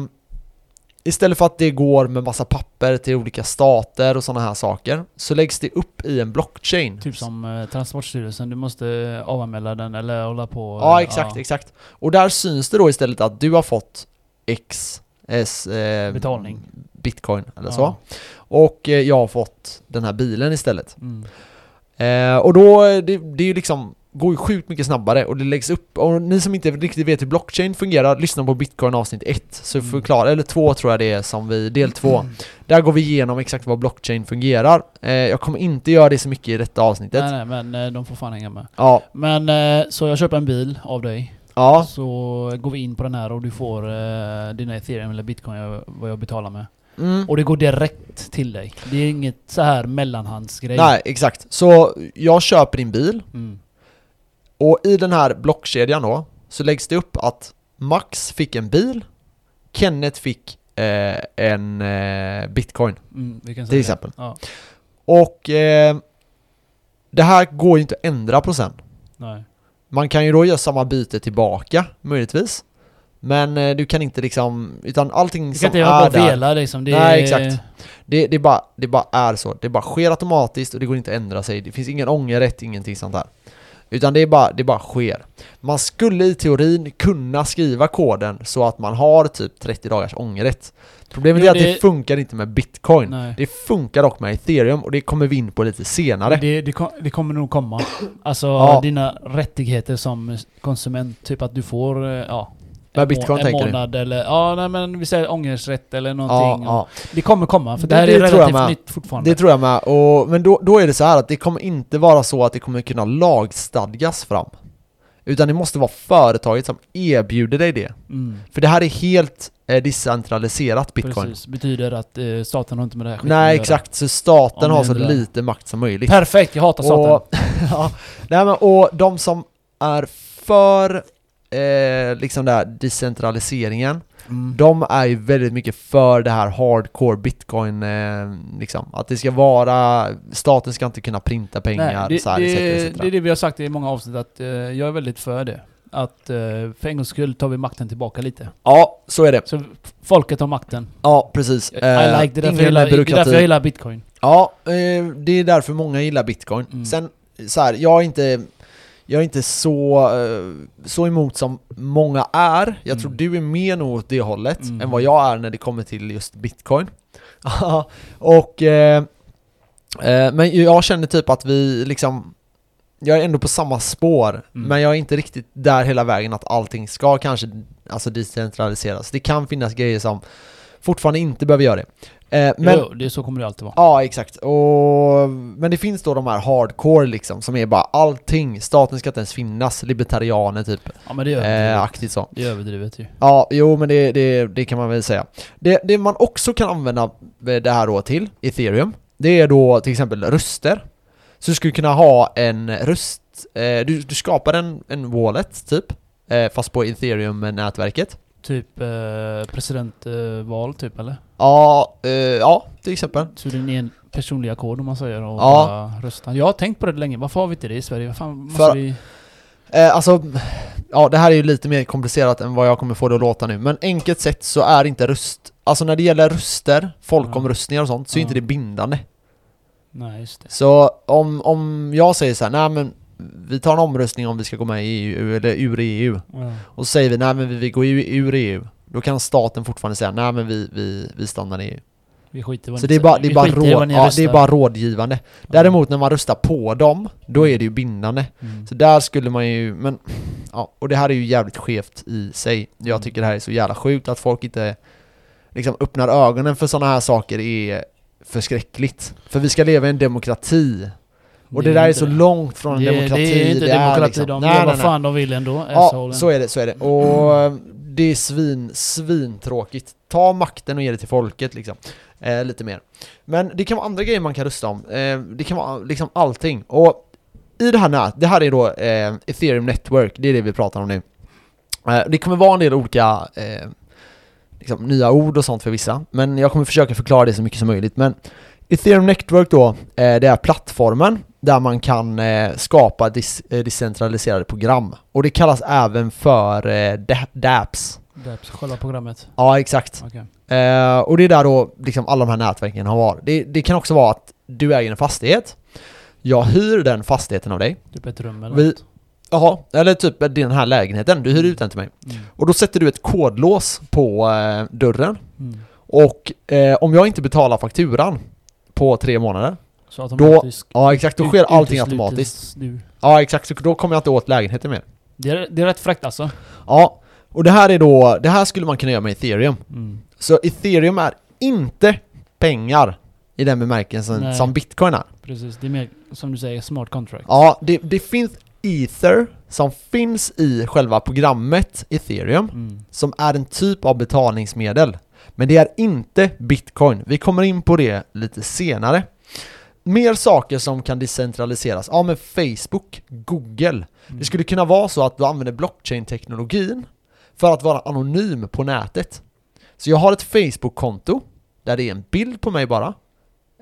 [SPEAKER 1] istället för att det går med massa papper till olika stater och sådana här saker så läggs det upp i en blockchain.
[SPEAKER 2] Typ som eh, Transportstyrelsen, du måste avanmäla den eller hålla på...
[SPEAKER 1] Ja,
[SPEAKER 2] eh,
[SPEAKER 1] exakt, exakt. Och där syns det då istället att du har fått X S, eh,
[SPEAKER 2] Betalning.
[SPEAKER 1] Bitcoin eller
[SPEAKER 2] Ja.
[SPEAKER 1] så. Och eh, jag har fått den här bilen istället.
[SPEAKER 2] Mm.
[SPEAKER 1] Eh, och då, eh, det, det är ju liksom, går ju sjukt mycket snabbare och det läggs upp. Och ni som inte riktigt vet hur blockchain fungerar, lyssna på Bitcoin avsnitt 1. Så
[SPEAKER 2] Mm.
[SPEAKER 1] förklarar, eller 2 tror jag det är som vi, del 2. Där går vi igenom exakt vad blockchain fungerar. Eh, jag kommer inte göra det så mycket i detta avsnittet.
[SPEAKER 2] Nej, nej, men eh, de får fan hänga med.
[SPEAKER 1] Ja,
[SPEAKER 2] Men eh, så jag köper en bil av dig.
[SPEAKER 1] ja,
[SPEAKER 2] Så går vi in på den här och du får eh, dina ethereum eller bitcoin, jag, vad jag betalar med.
[SPEAKER 1] mm.
[SPEAKER 2] Och det går direkt till dig. Det är inget så här mellanhandsgrej.
[SPEAKER 1] Nej, exakt. Så jag köper din bil
[SPEAKER 2] Mm.
[SPEAKER 1] Och i den här blockkedjan då så läggs det upp att Max fick en bil, Kenneth fick eh, en eh, bitcoin
[SPEAKER 2] Mm, kan säga
[SPEAKER 1] till exempel.
[SPEAKER 2] Ja,
[SPEAKER 1] Och eh, det här går ju inte att ändra på sen.
[SPEAKER 2] nej.
[SPEAKER 1] Man kan ju då göra samma byte tillbaka, möjligtvis. Men eh, du kan inte liksom, utan allting
[SPEAKER 2] Du
[SPEAKER 1] som
[SPEAKER 2] kan inte hålla
[SPEAKER 1] är
[SPEAKER 2] på och
[SPEAKER 1] där,
[SPEAKER 2] vela liksom. Det
[SPEAKER 1] Nej,
[SPEAKER 2] är-
[SPEAKER 1] exakt. det, det, bara, det bara är så. Det bara sker automatiskt och det går inte att ändra sig. Det finns ingen ångerrätt, ingenting sånt där. Utan det, är bara, det bara sker. Man skulle i teorin kunna skriva koden så att man har typ 30 dagars ångerrätt. Problemet
[SPEAKER 2] Jo,
[SPEAKER 1] är att det,
[SPEAKER 2] det-
[SPEAKER 1] funkar inte med bitcoin.
[SPEAKER 2] Nej.
[SPEAKER 1] Det funkar dock med ethereum och det kommer vi in på lite senare.
[SPEAKER 2] Det, det, kom, det kommer nog komma. Alltså
[SPEAKER 1] Ja.
[SPEAKER 2] dina rättigheter som konsument, typ att du får, eh, ja.
[SPEAKER 1] Med
[SPEAKER 2] en
[SPEAKER 1] bitcoin
[SPEAKER 2] en
[SPEAKER 1] tänker du?
[SPEAKER 2] månad eller, ja nej men vi säger ångersrätt eller någonting.
[SPEAKER 1] ja, ja.
[SPEAKER 2] Det kommer komma, för det,
[SPEAKER 1] Det-
[SPEAKER 2] här
[SPEAKER 1] det
[SPEAKER 2] är relativt nytt fortfarande.
[SPEAKER 1] Det tror jag med. Och, men då, då är det så här att det kommer inte vara så att det kommer kunna lagstadgas fram. Utan det måste vara företaget som erbjuder dig det.
[SPEAKER 2] mm,
[SPEAKER 1] För det här är helt eh, decentraliserat bitcoin.
[SPEAKER 2] precis. Betyder att eh, staten har inte med det här skiten
[SPEAKER 1] Nej exakt, så staten har så lite makt som möjligt.
[SPEAKER 2] Perfekt, jag hatar staten.
[SPEAKER 1] Och, ja, nej, men, och de som är för eh, liksom den här decentraliseringen,
[SPEAKER 2] Mm.
[SPEAKER 1] de är ju väldigt mycket för det här hardcore bitcoin, eh, liksom. Att det ska vara, staten ska inte kunna printa pengar
[SPEAKER 2] Nej, det,
[SPEAKER 1] så här,
[SPEAKER 2] det,
[SPEAKER 1] etc, etc.
[SPEAKER 2] det är det vi har sagt i många avsnitt, att eh, jag är väldigt för det. Att eh, för en gångs skull tar vi makten tillbaka lite.
[SPEAKER 1] Ja, så är det.
[SPEAKER 2] Så folket har makten.
[SPEAKER 1] Ja, precis.
[SPEAKER 2] I like det, därför jag gillar, är
[SPEAKER 1] byråkrati.
[SPEAKER 2] därför jag gillar bitcoin.
[SPEAKER 1] Ja, eh, det är därför många gillar bitcoin.
[SPEAKER 2] Mm.
[SPEAKER 1] Sen, så här, jag är inte, jag är inte så, eh, så emot som många är. Jag
[SPEAKER 2] Mm.
[SPEAKER 1] tror du är mer nog åt det hållet
[SPEAKER 2] Mm.
[SPEAKER 1] än vad jag är när det kommer till just bitcoin. och, eh, eh, men jag känner typ att vi liksom, jag är ändå på samma spår,
[SPEAKER 2] Mm.
[SPEAKER 1] men jag är inte riktigt där hela vägen att allting ska kanske alltså decentraliseras. Det kan finnas grejer som fortfarande inte behöver göra det. Eh, men,
[SPEAKER 2] jo, det så kommer det alltid vara.
[SPEAKER 1] Ja, exakt. Och, men det finns då de här hardcore liksom, som är bara allting. Staten ska inte ens finnas. Libertarianer typ.
[SPEAKER 2] Ja men det är
[SPEAKER 1] Eh,
[SPEAKER 2] överdrivet.
[SPEAKER 1] aktigt så.
[SPEAKER 2] det är överdrivet ju.
[SPEAKER 1] Ja, jo men det, det, det kan man väl säga. Det, det man också kan använda det här då till, ethereum, det är då till exempel röster. Så du skulle kunna ha en röst, eh, du, du skapar en, en wallet typ, eh, fast på ethereum-nätverket.
[SPEAKER 2] Typ eh, presidentval typ eller?
[SPEAKER 1] Ja, eh, ja, till exempel.
[SPEAKER 2] Så det är en personliga kod om man säger och
[SPEAKER 1] Ja.
[SPEAKER 2] rösta. Jag har tänkt på det länge, varför har vi inte det i Sverige? Måste
[SPEAKER 1] För-
[SPEAKER 2] vi...
[SPEAKER 1] Eh, alltså, ja det här är ju lite mer komplicerat än vad jag kommer få det att låta nu, men enkelt sett så är inte röst, alltså när det gäller röster, folkomröstningar och sånt, så är inte det bindande.
[SPEAKER 2] Nej just det.
[SPEAKER 1] Så om, om jag säger så här, nej men vi tar en omröstning om vi ska gå med i EU eller ur EU,
[SPEAKER 2] Ja.
[SPEAKER 1] och så säger vi nej men vi vill gå ur, EU, då kan staten fortfarande säga nej men vi, vi, vi stannar i EU.
[SPEAKER 2] Vi skiter vad
[SPEAKER 1] Så
[SPEAKER 2] ni
[SPEAKER 1] det är bara, det är bara, råd, ja, det är bara rådgivande. Däremot när man röstar på dem, då är det ju bindande.
[SPEAKER 2] Mm.
[SPEAKER 1] Så där skulle man ju, men ja, och det här är ju jävligt skevt i sig. Jag
[SPEAKER 2] Mm.
[SPEAKER 1] tycker det här är så jävla sjukt att folk inte liksom öppnar ögonen för sådana här saker är förskräckligt. För vi ska leva i en demokrati. Och det,
[SPEAKER 2] är
[SPEAKER 1] där är så
[SPEAKER 2] det.
[SPEAKER 1] långt från en
[SPEAKER 2] det,
[SPEAKER 1] demokrati.
[SPEAKER 2] Det är inte demokrati,
[SPEAKER 1] liksom-
[SPEAKER 2] de
[SPEAKER 1] nej,
[SPEAKER 2] gör
[SPEAKER 1] nej,
[SPEAKER 2] vad
[SPEAKER 1] nej.
[SPEAKER 2] fan de vill ändå.
[SPEAKER 1] Ja, så är det, så är det. Och eh, det är svin, svintråkigt. Ta makten och ge det till folket liksom. Eh, lite mer. Men det kan vara andra grejer man kan rösta om. Eh, det kan vara liksom allting. Och i det här nät, det här är då eh, ethereum network, det är det vi pratar om nu. Eh, det kommer vara en del olika eh, liksom, nya ord och sånt för vissa, men jag kommer försöka förklara det så mycket som möjligt. Men ethereum network då, eh, det är plattformen där man kan eh, skapa eh, decentraliserade program. Och det kallas även för da- dApps.
[SPEAKER 2] Det är själva programmet.
[SPEAKER 1] Ja, exakt. Eh, och det är där då liksom alla de här nätverken har varit. Det, det kan också vara att du äger en fastighet, jag hyr den fastigheten av dig,
[SPEAKER 2] Typ ett rum eller
[SPEAKER 1] Vi-
[SPEAKER 2] något.
[SPEAKER 1] Jaha, eller typ den här lägenheten, du hyr ut den till mig.
[SPEAKER 2] Mm.
[SPEAKER 1] Och då sätter du ett kodlås på dörren.
[SPEAKER 2] Mm.
[SPEAKER 1] Och eh, om jag inte betalar fakturan på tre månader,
[SPEAKER 2] Så automatiskt...
[SPEAKER 1] ja exakt, då
[SPEAKER 2] ut-
[SPEAKER 1] sker allting automatiskt.
[SPEAKER 2] Du.
[SPEAKER 1] Ja exakt, så då kommer jag inte åt lägenheten mer.
[SPEAKER 2] Det är, det är rätt fräckt alltså.
[SPEAKER 1] Ja, och det här är då, det här skulle man kunna göra med ethereum.
[SPEAKER 2] Mm.
[SPEAKER 1] Så ethereum är inte pengar i den bemärkelsen
[SPEAKER 2] Nej.
[SPEAKER 1] som bitcoin är.
[SPEAKER 2] Precis, det är mer som du säger, smart contract.
[SPEAKER 1] Ja, det, det finns ether som finns i själva programmet ethereum
[SPEAKER 2] Mm.
[SPEAKER 1] som är en typ av betalningsmedel. Men det är inte bitcoin. Vi kommer in på det lite senare. Mer saker som kan decentraliseras. Ja men Facebook, Google. Det skulle kunna vara så att du använder blockchain-teknologin för att vara anonym på nätet. Så jag har ett Facebook-konto där det är en bild på mig bara.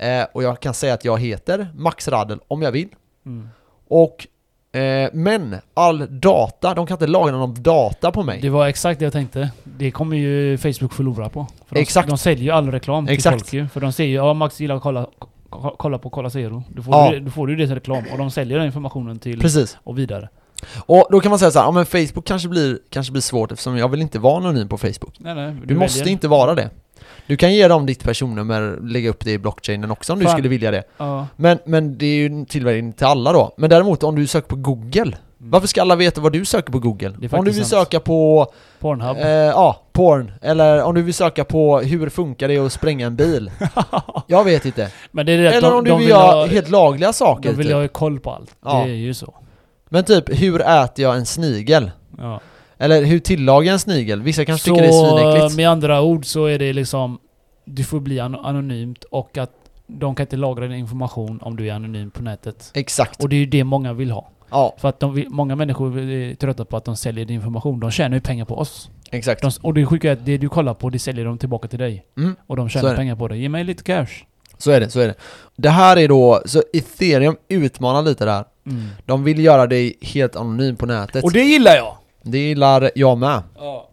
[SPEAKER 1] Eh, och jag kan säga att jag heter Max Radel om jag vill.
[SPEAKER 2] Mm.
[SPEAKER 1] Och eh, men all data, de kan inte lagra någon data på mig.
[SPEAKER 2] Det var exakt det jag tänkte. Det kommer ju Facebook förlora på. För de,
[SPEAKER 1] Exakt.
[SPEAKER 2] De säljer ju all reklam till
[SPEAKER 1] Exakt.
[SPEAKER 2] folk ju. För de säger ju ja Max gillar att kolla, ko- kolla på Kolla Zero. Då får,
[SPEAKER 1] Ja.
[SPEAKER 2] du, då får du det som reklam. Och de säljer den informationen till
[SPEAKER 1] Precis.
[SPEAKER 2] och vidare.
[SPEAKER 1] Och då kan man säga så här, ja men Facebook kanske blir, kanske blir svårt eftersom jag vill inte vara anonym på Facebook.
[SPEAKER 2] Nej, nej,
[SPEAKER 1] Du, måste
[SPEAKER 2] väljer.
[SPEAKER 1] inte vara det. Du kan ge dem ditt personnummer, lägga upp det i blockchainen också om du
[SPEAKER 2] Fan.
[SPEAKER 1] skulle vilja det.
[SPEAKER 2] Ja.
[SPEAKER 1] Men, men det är ju tillverkning till alla då. Men däremot om du söker på Google, varför ska alla veta vad du söker på Google?
[SPEAKER 2] Mm.
[SPEAKER 1] Om du vill
[SPEAKER 2] sant.
[SPEAKER 1] söka på,
[SPEAKER 2] Pornhub.
[SPEAKER 1] eh, ja, porn, eller om du vill söka på hur funkar det att spränga en bil? jag vet inte. Eller
[SPEAKER 2] de,
[SPEAKER 1] om du vill
[SPEAKER 2] vill
[SPEAKER 1] göra
[SPEAKER 2] ha,
[SPEAKER 1] helt lagliga saker
[SPEAKER 2] de vill
[SPEAKER 1] typ.
[SPEAKER 2] ha koll på allt.
[SPEAKER 1] Ja.
[SPEAKER 2] Det är ju så.
[SPEAKER 1] Men typ, hur äter jag en snigel?
[SPEAKER 2] Ja.
[SPEAKER 1] Eller hur tillagar en snigel? Vissa kanske tycker det är svinäckligt.
[SPEAKER 2] med andra ord så är det liksom Du får bli an- anonymt och att de kan inte lagra din information om du är anonym på nätet.
[SPEAKER 1] Exakt.
[SPEAKER 2] Och det är ju det många vill ha.
[SPEAKER 1] Ja,
[SPEAKER 2] För att de vill, många människor är trötta på att de säljer din information. De tjänar ju pengar på oss.
[SPEAKER 1] exakt.
[SPEAKER 2] De, och det sjuka är att det du kollar på, det säljer de tillbaka till dig.
[SPEAKER 1] Mm.
[SPEAKER 2] Och de
[SPEAKER 1] Så
[SPEAKER 2] tjänar pengar på det. Ge mig lite cash.
[SPEAKER 1] Så är det, så är det. Det här är då, så ethereum utmanar lite där.
[SPEAKER 2] Mm.
[SPEAKER 1] De vill göra dig helt anonym på nätet.
[SPEAKER 2] Och det gillar jag!
[SPEAKER 1] Det gillar jag med.
[SPEAKER 2] Ja.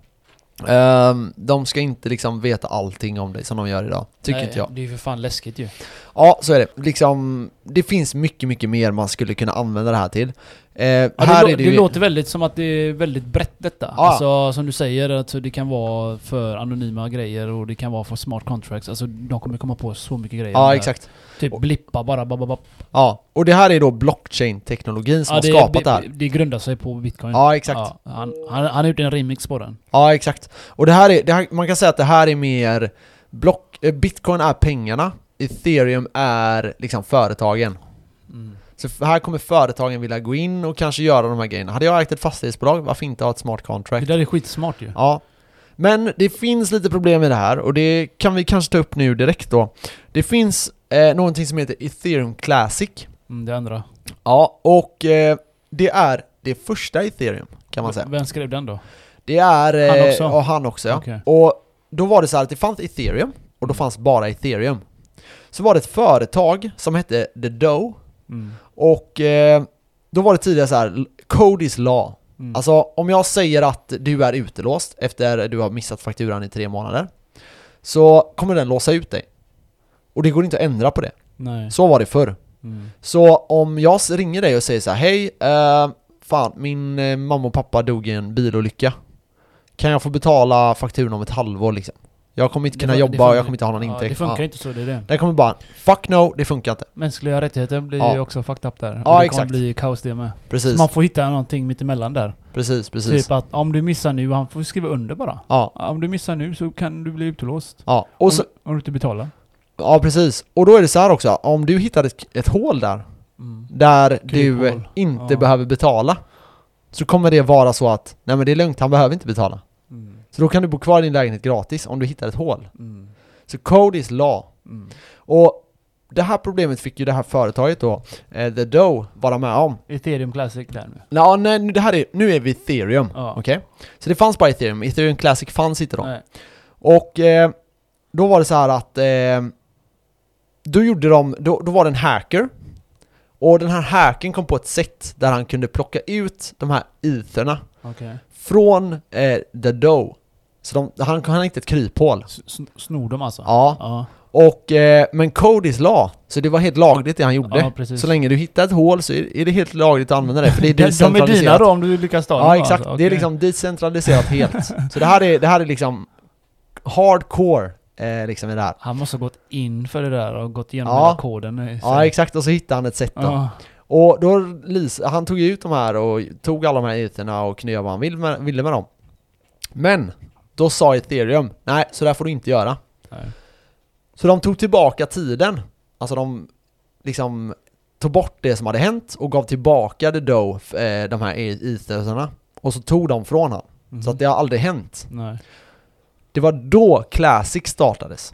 [SPEAKER 1] Ehm, de ska inte liksom veta allting om dig som de gör idag. Tycker
[SPEAKER 2] Nej,
[SPEAKER 1] inte jag.
[SPEAKER 2] Det är ju för fan läskigt ju.
[SPEAKER 1] Ja, så är det. Liksom, det finns mycket, mycket mer man skulle kunna använda det här till. Eh,
[SPEAKER 2] Ja, det,
[SPEAKER 1] här
[SPEAKER 2] lå-
[SPEAKER 1] är det
[SPEAKER 2] det låter väldigt som att det är väldigt brett detta.
[SPEAKER 1] Ja.
[SPEAKER 2] Alltså som du säger, alltså, det kan vara för anonyma grejer och det kan vara för smart contracts. Alltså de kommer komma på så mycket grejer.
[SPEAKER 1] Ja, exakt.
[SPEAKER 2] Typ blippa bara, bara.
[SPEAKER 1] Ja, och det här är då blockchain-teknologin som
[SPEAKER 2] Ja,
[SPEAKER 1] har
[SPEAKER 2] det,
[SPEAKER 1] skapat det här.
[SPEAKER 2] det, det grundar sig på bitcoin.
[SPEAKER 1] Ja, exakt.
[SPEAKER 2] Ja, han, han, han har gjort en remix på den.
[SPEAKER 1] Ja, exakt. Och det här är, det här, man kan säga att det här är mer block, eh, Bitcoin är pengarna, ethereum är liksom företagen.
[SPEAKER 2] Mm.
[SPEAKER 1] Så här kommer företagen vilja gå in och kanske göra de här grejerna. Hade jag ägt ett fastighetsbolag, varför inte ha ett smart
[SPEAKER 2] Det
[SPEAKER 1] contract?
[SPEAKER 2] där är skitsmart ju.
[SPEAKER 1] Ja. Men det finns lite problem med det här och det kan vi kanske ta upp nu direkt då. Det finns eh, någonting som heter ethereum classic.
[SPEAKER 2] Mm, det andra.
[SPEAKER 1] Ja, och eh, det är det första ethereum kan man säga.
[SPEAKER 2] Vem skrev den då?
[SPEAKER 1] Det är... Eh,
[SPEAKER 2] Han också?
[SPEAKER 1] Ja, han också ja.
[SPEAKER 2] Okej.
[SPEAKER 1] Och då var det så här att det fanns ethereum och då fanns bara ethereum. Så var det ett företag som hette The Doe
[SPEAKER 2] Mm.
[SPEAKER 1] och eh, då var det tidigare så här, code is law.
[SPEAKER 2] Mm.
[SPEAKER 1] Alltså om jag säger att du är utelåst efter du har missat fakturan i tre månader så kommer den låsa ut dig. Och det går inte att ändra på det.
[SPEAKER 2] Nej.
[SPEAKER 1] Så var det förr.
[SPEAKER 2] Mm.
[SPEAKER 1] Så om jag ringer dig och säger så här, hej, eh, fan min eh, mamma och pappa dog i en bilolycka. Kan jag få betala fakturan om ett halvår liksom? Jag kommer inte
[SPEAKER 2] Det
[SPEAKER 1] kunna
[SPEAKER 2] det
[SPEAKER 1] jobba och jag kommer inte ha någon
[SPEAKER 2] Ja,
[SPEAKER 1] intäkt.
[SPEAKER 2] det funkar
[SPEAKER 1] Ja.
[SPEAKER 2] inte så, det är det.
[SPEAKER 1] Den kommer bara, fuck no, det funkar inte.
[SPEAKER 2] Mänskliga rättigheter blir
[SPEAKER 1] Ja.
[SPEAKER 2] ju också fucked up där. Och
[SPEAKER 1] Ja,
[SPEAKER 2] det kommer
[SPEAKER 1] exakt.
[SPEAKER 2] bli kaos det med.
[SPEAKER 1] Precis,
[SPEAKER 2] Så man får hitta någonting mittemellan där.
[SPEAKER 1] precis, precis.
[SPEAKER 2] Typ att om du missar nu, han får skriva under bara.
[SPEAKER 1] Ja,
[SPEAKER 2] Ja, Om du missar nu så kan du bli utlåst.
[SPEAKER 1] ja. Och så,
[SPEAKER 2] om, om du inte betalar.
[SPEAKER 1] ja precis. Och då är det så här också, om du hittar ett, ett hål där,
[SPEAKER 2] Mm.
[SPEAKER 1] där du
[SPEAKER 2] Kryphål.
[SPEAKER 1] eh, inte
[SPEAKER 2] Ja.
[SPEAKER 1] behöver betala, så kommer det vara så att, nej men det är lugnt, han behöver inte betala. Så då kan du bo kvar i din lägenhet gratis om du hittar ett hål.
[SPEAKER 2] Mm.
[SPEAKER 1] Så code is law.
[SPEAKER 2] Mm.
[SPEAKER 1] Och det här problemet fick ju det här företaget då, eh, The Doe, vara med om.
[SPEAKER 2] Ethereum Classic där nu.
[SPEAKER 1] Ja, nej, det här är, nu är vi ethereum,
[SPEAKER 2] Ja.
[SPEAKER 1] okej? Så det fanns bara ethereum, ethereum classic fanns inte då.
[SPEAKER 2] Nej.
[SPEAKER 1] Och eh, då var det så här att eh, då gjorde de, då, då var det en hacker och den här hacken kom på ett sätt där han kunde plocka ut de här etherna
[SPEAKER 2] Okej.
[SPEAKER 1] från eh, The Doe. Så de, han, han hittade ett kryphål.
[SPEAKER 2] S- sn- Snor de alltså?
[SPEAKER 1] Ja,
[SPEAKER 2] Ja.
[SPEAKER 1] och, eh, men code is law, så det var helt lagligt det han gjorde.
[SPEAKER 2] Ja,
[SPEAKER 1] så länge du hittar ett hål så är det helt lagligt att använda det, för det är
[SPEAKER 2] De, de är dina
[SPEAKER 1] decentraliserat.
[SPEAKER 2] då om du lyckas ta dem
[SPEAKER 1] Ja
[SPEAKER 2] då,
[SPEAKER 1] exakt,
[SPEAKER 2] alltså.
[SPEAKER 1] det är liksom decentraliserat helt. Så det här är, det här är liksom hardcore eh, liksom i det här.
[SPEAKER 2] Han måste ha gått in för det där och gått igenom
[SPEAKER 1] Ja.
[SPEAKER 2] hela koden. sig.
[SPEAKER 1] Ja exakt, och så hittade han ett sätt då.
[SPEAKER 2] Ja.
[SPEAKER 1] Och då, han tog ut de här och tog alla de här etherna och knöt vad han ville med, ville med dem. Men, då sa ethereum, nej så där får du inte göra.
[SPEAKER 2] Nej.
[SPEAKER 1] Så de tog tillbaka tiden. Alltså de liksom tog bort det som hade hänt och gav tillbaka the dough, eh, de här etherna. Och så tog de från han.
[SPEAKER 2] Mhm.
[SPEAKER 1] Så att det har aldrig hänt.
[SPEAKER 2] Nej.
[SPEAKER 1] Det var då Classic startades.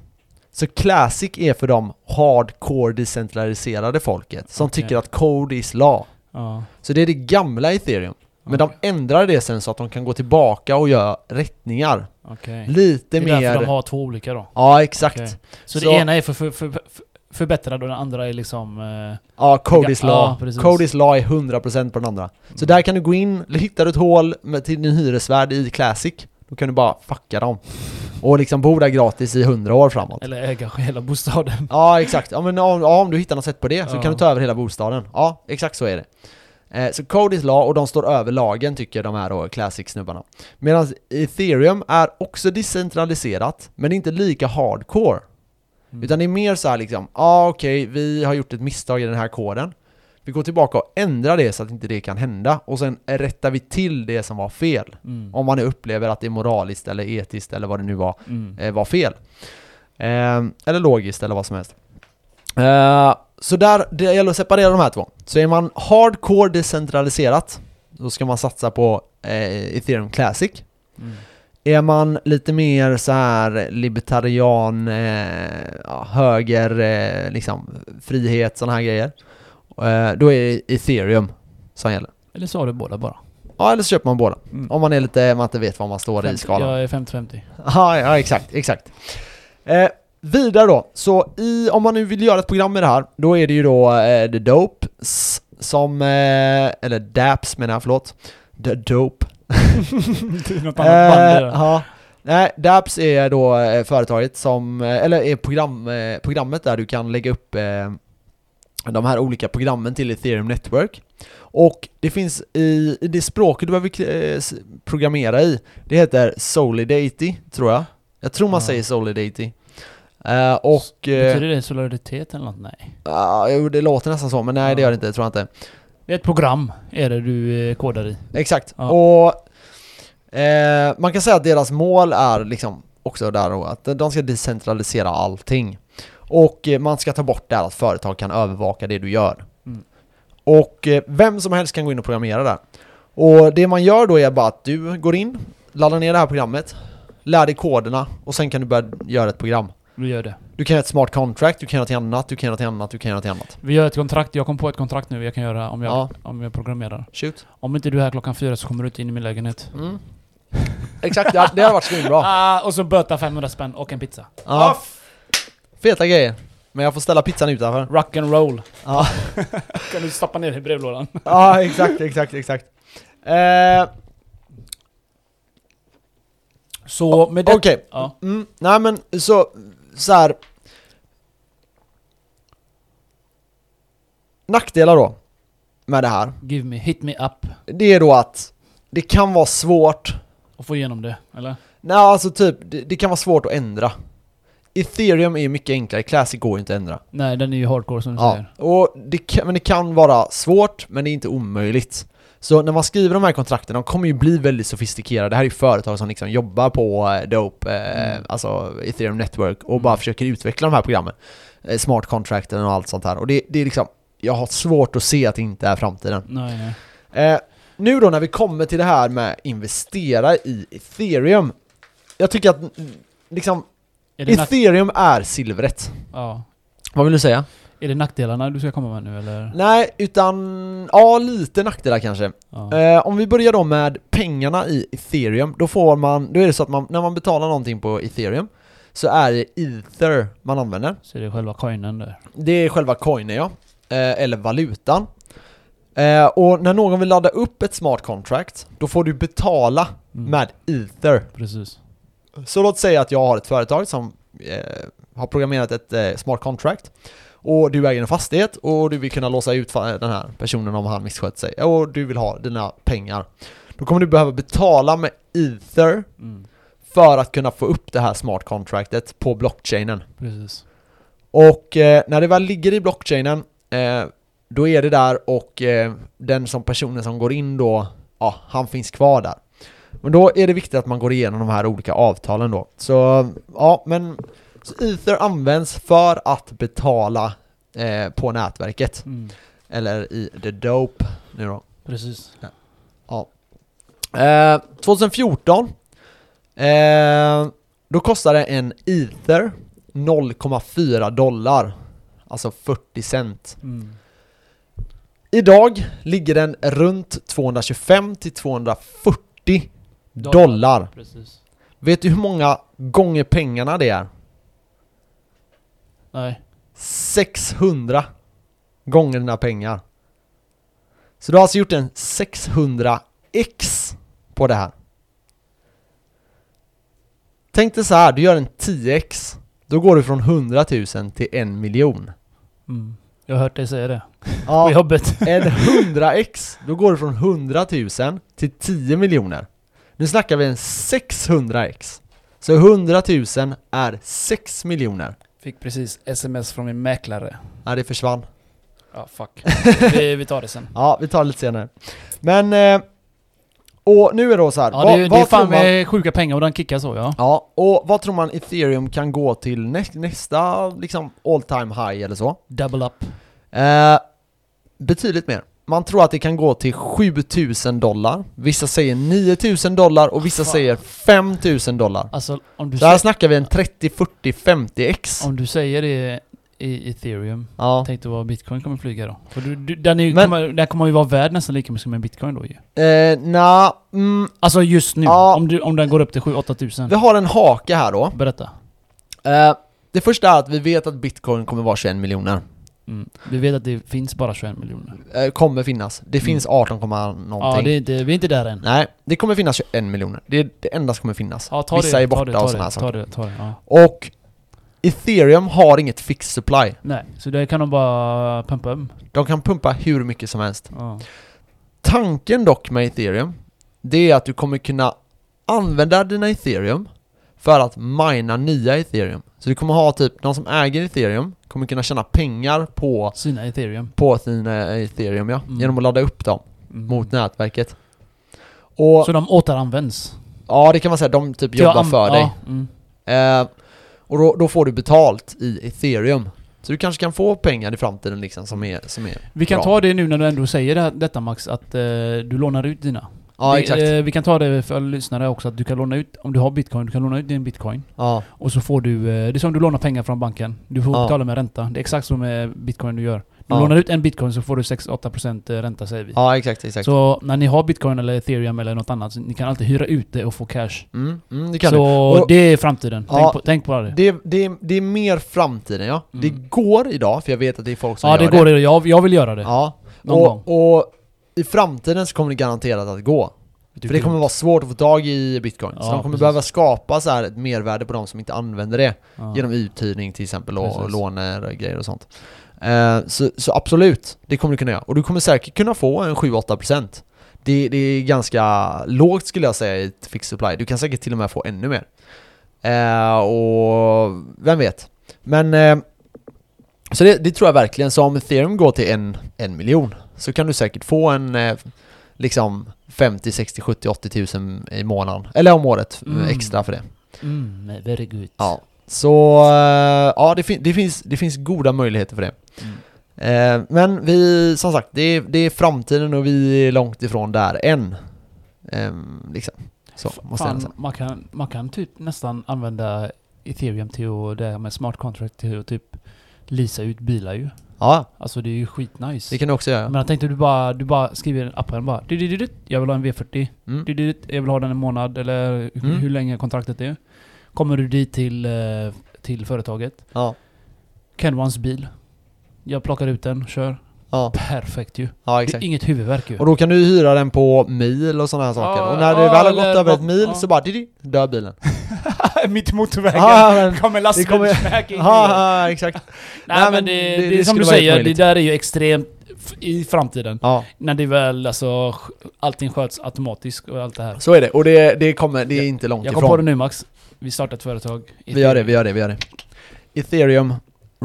[SPEAKER 1] Så Classic är för de hardcore decentraliserade folket som
[SPEAKER 2] Okej.
[SPEAKER 1] tycker att code is law.
[SPEAKER 2] Ja.
[SPEAKER 1] Så det är det gamla ethereum. Men de ändrade det sen så att de kan gå tillbaka och göra rättningar.
[SPEAKER 2] Okej.
[SPEAKER 1] Lite
[SPEAKER 2] Det är
[SPEAKER 1] mer...
[SPEAKER 2] därför de har två olika då.
[SPEAKER 1] Ja, exakt.
[SPEAKER 2] Okej. Så,
[SPEAKER 1] Så-
[SPEAKER 2] det ena är för, för, för, för förbättrad och den andra är liksom... Eh,
[SPEAKER 1] Ja, Cody's
[SPEAKER 2] Ja,
[SPEAKER 1] Law.
[SPEAKER 2] precis.
[SPEAKER 1] Cody's Law är 100% på den andra. Så där kan du gå in, hittar du ett hål med, till din hyresvärd i Classic, då kan du bara fucka dem. Och liksom bo där gratis i 100 år framåt.
[SPEAKER 2] eller äga hela bostaden.
[SPEAKER 1] Ja, exakt. Ja, men om, ja, om du hittar något sätt på det så
[SPEAKER 2] Ja.
[SPEAKER 1] kan du ta över hela bostaden. Ja, exakt så är det. Eh, så Cody's Law, och de står över lagen tycker de här då, Classic-snubbarna. Medan Ethereum är också decentraliserat, men inte lika hardcore.
[SPEAKER 2] Mm.
[SPEAKER 1] Utan det är mer så här liksom, ja ah, okej, vi har gjort ett misstag i den här koden. Vi går tillbaka och ändrar det så att inte det kan hända. Och sen rättar vi till det som var fel.
[SPEAKER 2] Mm.
[SPEAKER 1] Om man nu upplever att det är moraliskt eller etiskt eller vad det nu var,
[SPEAKER 2] Mm.
[SPEAKER 1] eh, var fel. Eh, eller logiskt eller vad som helst. Eh, så där, det gäller att separera de här två. Så är man hardcore decentraliserat, då ska man satsa på eh, Ethereum Classic.
[SPEAKER 2] Mm.
[SPEAKER 1] Är man lite mer så här libertarian, eh, höger, eh, liksom frihet, sådana här grejer. Eh, då är det ethereum som gäller.
[SPEAKER 2] Eller så har du båda bara.
[SPEAKER 1] Ja, eller så köper man båda.
[SPEAKER 2] Mm.
[SPEAKER 1] Om man är lite, man inte vet var man står i
[SPEAKER 2] 50
[SPEAKER 1] skalan.
[SPEAKER 2] Jag är 50-50.
[SPEAKER 1] Ja, ja exakt, exakt. Vidare då, så i, om man nu vill göra ett program med det här, då är det ju då eh, The Dope s- som, eh, eller Daps menar jag, förlåt. The Dope.
[SPEAKER 2] det är något annat band
[SPEAKER 1] Eh, ja. Nej, Daps är då eh, företaget som, eh, eller är program, eh, programmet där du kan lägga upp de här olika programmen till Ethereum Network. Och det finns i, i det språket du behöver eh, programmera i, det heter Solidity, tror jag. Jag tror man
[SPEAKER 2] Ja.
[SPEAKER 1] säger Solidity. Eh, och... eh,
[SPEAKER 2] Betyder det solidaritet eller något? Nej.
[SPEAKER 1] Ja, jo, det låter nästan så, men nej det gör det inte, det tror jag inte.
[SPEAKER 2] Det är ett program, är det du eh, kodar i.
[SPEAKER 1] Exakt.
[SPEAKER 2] Ja.
[SPEAKER 1] Och man kan säga att deras mål är liksom också där då, att de ska decentralisera allting. Och man ska ta bort det här att företag kan övervaka det du gör.
[SPEAKER 2] Mm.
[SPEAKER 1] Och vem som helst kan gå in och programmera där. Och det man gör då är bara att du går in, laddar ner det här programmet, lär dig koderna och sen kan du börja göra ett program.
[SPEAKER 2] Du gör det.
[SPEAKER 1] Du kan göra ett smart contract, du kan göra till annat, du kan göra till annat, du kan göra till annat.
[SPEAKER 2] Vi gör ett kontrakt, jag kom på ett kontrakt nu jag kan göra om jag,
[SPEAKER 1] Ja.
[SPEAKER 2] om jag programmerar.
[SPEAKER 1] Shoot.
[SPEAKER 2] Om inte du är här klockan fyra så kommer du inte in i min lägenhet.
[SPEAKER 1] Mm. Exakt, det har, det har varit svinbra.
[SPEAKER 2] Ah, och så böta 500 spänn och en pizza.
[SPEAKER 1] Ja. Feta grejer. Men jag får ställa pizzan utanför.
[SPEAKER 2] Rock and roll.
[SPEAKER 1] Ja,
[SPEAKER 2] kan du stoppa ner i brevlådan?
[SPEAKER 1] ja exakt, exakt, exakt. Eh,
[SPEAKER 2] Så med det...
[SPEAKER 1] Okej,
[SPEAKER 2] Ja.
[SPEAKER 1] mm, nej men så, så här. Nackdelar då, med det här.
[SPEAKER 2] Give me, hit me up.
[SPEAKER 1] Det är då att det kan vara svårt,
[SPEAKER 2] Och få igenom det, eller?
[SPEAKER 1] nej alltså typ, det, det kan vara svårt att ändra. Ethereum är ju mycket enklare, Classic går ju inte att ändra.
[SPEAKER 2] Nej, den är ju hardcore som du
[SPEAKER 1] Ja,
[SPEAKER 2] säger.
[SPEAKER 1] och det kan, men det kan vara svårt, men det är inte omöjligt. Så när man skriver de här kontrakten, de kommer ju bli väldigt sofistikerade. Det här är ju företag som liksom jobbar på eh, Dope, eh,
[SPEAKER 2] Mm.
[SPEAKER 1] alltså Ethereum Network, och
[SPEAKER 2] Mm.
[SPEAKER 1] bara försöker utveckla de här programmen. Eh, smart contracten och allt sånt här. Och det, det är liksom, jag har svårt att se att det inte är framtiden.
[SPEAKER 2] Nej, nej.
[SPEAKER 1] Eh, nu då när vi kommer till det här med investera i Ethereum. Jag tycker att mm, liksom,
[SPEAKER 2] Är
[SPEAKER 1] Ethereum är silvret.
[SPEAKER 2] ja.
[SPEAKER 1] Vad vill du säga?
[SPEAKER 2] Är det nackdelarna du ska komma med nu, eller?
[SPEAKER 1] Nej, utan ja, lite nackdelar kanske.
[SPEAKER 2] Ja.
[SPEAKER 1] Eh, om vi börjar då med pengarna i ethereum, då får man, då är det så att man, när man betalar någonting på ethereum så är det ether man använder.
[SPEAKER 2] Så är det själva coinen där.
[SPEAKER 1] Det är själva coinen ja, eh, eller valutan. Eh, och när någon vill ladda upp ett smart contract, då får du betala
[SPEAKER 2] Mm.
[SPEAKER 1] med ether.
[SPEAKER 2] Precis.
[SPEAKER 1] Så låt säga att jag har ett företag som eh, har programmerat ett eh, smart contract och du äger en fastighet och du vill kunna låsa ut den här personen om han misskött sig och du vill ha dina pengar. Då kommer du behöva betala med ether
[SPEAKER 2] Mm.
[SPEAKER 1] för att kunna få upp det här smart contractet på blockchainen.
[SPEAKER 2] Precis.
[SPEAKER 1] Och eh, när det väl ligger i blockchainen eh, då är det där och eh, den som personen som går in då, ja, han finns kvar där. Men då är det viktigt att man går igenom de här olika avtalen då. Så ja, men Ether används för att betala eh, på nätverket.
[SPEAKER 2] Mm.
[SPEAKER 1] Eller i the dope nu då.
[SPEAKER 2] Precis.
[SPEAKER 1] Eh, 2014 eh, Då kostade en Ether 0,4 dollar Alltså 40 cent
[SPEAKER 2] Mm.
[SPEAKER 1] Idag ligger den runt 225 till 240 dollar.
[SPEAKER 2] Precis.
[SPEAKER 1] Vet du hur många gånger pengarna det är?
[SPEAKER 2] Nej.
[SPEAKER 1] 600 gånger dina pengar. Så du har alltså gjort en 600x på det här. Tänk dig så här, du gör en 10x. Då går du från 100 000 till en miljon.
[SPEAKER 2] Mm. Jag har hört dig säga det. På
[SPEAKER 1] Ja,
[SPEAKER 2] jobbet.
[SPEAKER 1] en 100x, då går du från 100 000 till 10 miljoner. Nu snackar vi en 600x. Så 100 000 är 6 miljoner.
[SPEAKER 2] Fick precis sms från min mäklare.
[SPEAKER 1] Ja, det försvann.
[SPEAKER 2] Ja, fuck. vi, vi tar det sen.
[SPEAKER 1] Ja, vi tar det lite senare. Men, eh, och nu är det då så här.
[SPEAKER 2] Ja,
[SPEAKER 1] vad,
[SPEAKER 2] det, det
[SPEAKER 1] vad
[SPEAKER 2] är fan
[SPEAKER 1] man,
[SPEAKER 2] med sjuka pengar och den kickar så ja.
[SPEAKER 1] Ja, och vad tror man ethereum kan gå till nä, nästa liksom all time high eller så?
[SPEAKER 2] Double up.
[SPEAKER 1] Eh, betydligt mer. Man tror att det kan gå till 7000 dollar, vissa säger 9000 dollar och vissa
[SPEAKER 2] Fan.
[SPEAKER 1] säger 5000 dollar.
[SPEAKER 2] Alltså om du,
[SPEAKER 1] här
[SPEAKER 2] säger,
[SPEAKER 1] snackar vi en 30, 40, 50x.
[SPEAKER 2] om du säger det i ethereum,
[SPEAKER 1] Ja.
[SPEAKER 2] tänk dig vad bitcoin kommer flyga då. För du, du, den, är,
[SPEAKER 1] Men-
[SPEAKER 2] kommer, den kommer ju vara värd nästan lika mycket som en bitcoin då ju.
[SPEAKER 1] Eh, na, mm,
[SPEAKER 2] Alltså just nu,
[SPEAKER 1] Ja.
[SPEAKER 2] om, du, om den går upp till 7-8 tusen.
[SPEAKER 1] vi har en hake här då.
[SPEAKER 2] Berätta.
[SPEAKER 1] Eh, det första är att vi vet att bitcoin kommer vara 21 miljoner.
[SPEAKER 2] Mm. Vi vet att det finns bara 21 miljoner.
[SPEAKER 1] Eh, kommer finnas. Det
[SPEAKER 2] Mm.
[SPEAKER 1] finns 18, någonting.
[SPEAKER 2] Ja, det är inte, vi är inte där än.
[SPEAKER 1] Nej, det kommer finnas 21 miljoner. Det är det enda som kommer finnas.
[SPEAKER 2] Ja, ta
[SPEAKER 1] Vissa
[SPEAKER 2] det,
[SPEAKER 1] är borta
[SPEAKER 2] ta det, ta
[SPEAKER 1] och såna här saker.
[SPEAKER 2] ta det, ja.
[SPEAKER 1] Och ethereum har inget fixed supply.
[SPEAKER 2] Nej, så det kan de bara pumpa upp.
[SPEAKER 1] De kan pumpa hur mycket som helst.
[SPEAKER 2] Ja.
[SPEAKER 1] Tanken dock med ethereum, det är att du kommer kunna använda dina ethereum för att mina nya ethereum. Så du kommer ha typ, de som äger ethereum kommer kunna tjäna pengar på,
[SPEAKER 2] Sina ethereum.
[SPEAKER 1] på sina ethereum ja,
[SPEAKER 2] Mm.
[SPEAKER 1] genom att ladda upp dem
[SPEAKER 2] Mm.
[SPEAKER 1] mot nätverket. Och
[SPEAKER 2] Så de återanvänds?
[SPEAKER 1] ja, det kan man säga, de typ jobbar
[SPEAKER 2] Ja,
[SPEAKER 1] för
[SPEAKER 2] ja,
[SPEAKER 1] dig.
[SPEAKER 2] Mm.
[SPEAKER 1] Eh, och då, då får du betalt i ethereum. Så du kanske kan få pengar i framtiden liksom som är, som är
[SPEAKER 2] Vi kan
[SPEAKER 1] bra.
[SPEAKER 2] ta det nu när du ändå säger det, detta Max, att eh, du lånar ut dina.
[SPEAKER 1] Ja,
[SPEAKER 2] vi,
[SPEAKER 1] exakt.
[SPEAKER 2] eh, vi kan ta det för lyssnare också, att du kan låna ut, om du har bitcoin, du kan låna ut din bitcoin.
[SPEAKER 1] Ja,
[SPEAKER 2] Och så får du, eh, det är som du lånar pengar från banken. Du får
[SPEAKER 1] Ja.
[SPEAKER 2] betala med ränta. Det är exakt som med bitcoin du gör. Du
[SPEAKER 1] Ja.
[SPEAKER 2] lånar ut en bitcoin så får du 6-8% ränta säger vi.
[SPEAKER 1] ja exakt, exakt.
[SPEAKER 2] Så när ni har bitcoin eller ethereum eller något annat, så ni kan alltid hyra ut det och få cash.
[SPEAKER 1] Mm, mm, det kan du.
[SPEAKER 2] så
[SPEAKER 1] Och-
[SPEAKER 2] det är framtiden.
[SPEAKER 1] Ja.
[SPEAKER 2] tänk, på, tänk på det.
[SPEAKER 1] Det, det, det är mer framtiden ja.
[SPEAKER 2] Mm.
[SPEAKER 1] Det går idag, för jag vet att det är folk som
[SPEAKER 2] Ja det
[SPEAKER 1] gör
[SPEAKER 2] går det. Jag, jag vill göra det.
[SPEAKER 1] Ja.
[SPEAKER 2] Någon gång.
[SPEAKER 1] Och, och i framtiden så kommer det garanterat att gå. För det kommer vara svårt att få tag i bitcoin. så
[SPEAKER 2] Ja,
[SPEAKER 1] de kommer
[SPEAKER 2] precis.
[SPEAKER 1] behöva skapa så här ett mervärde på de som inte använder det.
[SPEAKER 2] ja.
[SPEAKER 1] Genom uthyrning till exempel och
[SPEAKER 2] Precis.
[SPEAKER 1] låner och grejer och sånt. Eh, så, så absolut, det kommer du kunna göra. Och du kommer säkert kunna få en 7-8%. Det, det är ganska lågt skulle jag säga i ett fixed supply. Du kan säkert till och med få ännu mer. Eh, och vem vet. Men eh, så det, det tror jag verkligen. Så om ethereum går till en, en miljon så kan du säkert få en eh, liksom 50, 60, 70, 80 tusen i månaden. Eller om året
[SPEAKER 2] Mm.
[SPEAKER 1] extra för det.
[SPEAKER 2] Mm, very good.
[SPEAKER 1] Ja. Så eh, ja, det, fin- det, finns, det finns goda möjligheter för det.
[SPEAKER 2] Mm.
[SPEAKER 1] Eh, men vi, som sagt, det är, det är framtiden och vi är långt ifrån där än. Ehm, liksom. Så, måste jag
[SPEAKER 2] Fan,
[SPEAKER 1] säga.
[SPEAKER 2] man, kan, man kan typ nästan använda ethereum till att, det här med smart contract till att typ leasa ut bilar ju.
[SPEAKER 1] Ja,
[SPEAKER 2] Alltså det är ju skitnice.
[SPEAKER 1] det kan du också göra.
[SPEAKER 2] Men jag tänkte du bara, du bara skriver i appen bara du, du, du, du, Jag vill ha en V40.
[SPEAKER 1] Mm.
[SPEAKER 2] Du, du, du, jag vill ha den en månad eller hur,
[SPEAKER 1] Mm.
[SPEAKER 2] hur länge kontraktet är. Kommer du dit till, eh, till företaget.
[SPEAKER 1] Ja,
[SPEAKER 2] Kenwans bil. Jag plockar ut den, kör.
[SPEAKER 1] Ja,
[SPEAKER 2] Perfekt ju.
[SPEAKER 1] ja
[SPEAKER 2] Det är
[SPEAKER 1] exakt.
[SPEAKER 2] inget huvudvärk ju.
[SPEAKER 1] Och då kan du hyra den på mil och sådana här saker.
[SPEAKER 2] Ja,
[SPEAKER 1] och när det
[SPEAKER 2] ja,
[SPEAKER 1] väl har gått över ett mil så bara didi, dör bilen.
[SPEAKER 2] Mitt i motorvägen.
[SPEAKER 1] Ja, men,
[SPEAKER 2] kommer
[SPEAKER 1] det kommer-
[SPEAKER 2] lastbilen smack in
[SPEAKER 1] ja, exakt.
[SPEAKER 2] Nej,
[SPEAKER 1] Nej,
[SPEAKER 2] men det,
[SPEAKER 1] det-
[SPEAKER 2] det,
[SPEAKER 1] det
[SPEAKER 2] är som du säger, det där är ju extremt i framtiden.
[SPEAKER 1] Ja,
[SPEAKER 2] När det väl alltså, allting sköts automatiskt och allt det här.
[SPEAKER 1] så är det. Och det, det kommer, det är inte långt
[SPEAKER 2] Jag kom på det
[SPEAKER 1] ifrån.
[SPEAKER 2] nu Max. Vi startar ett företag.
[SPEAKER 1] Vi gör det, vi gör det, vi gör det. Ethereum,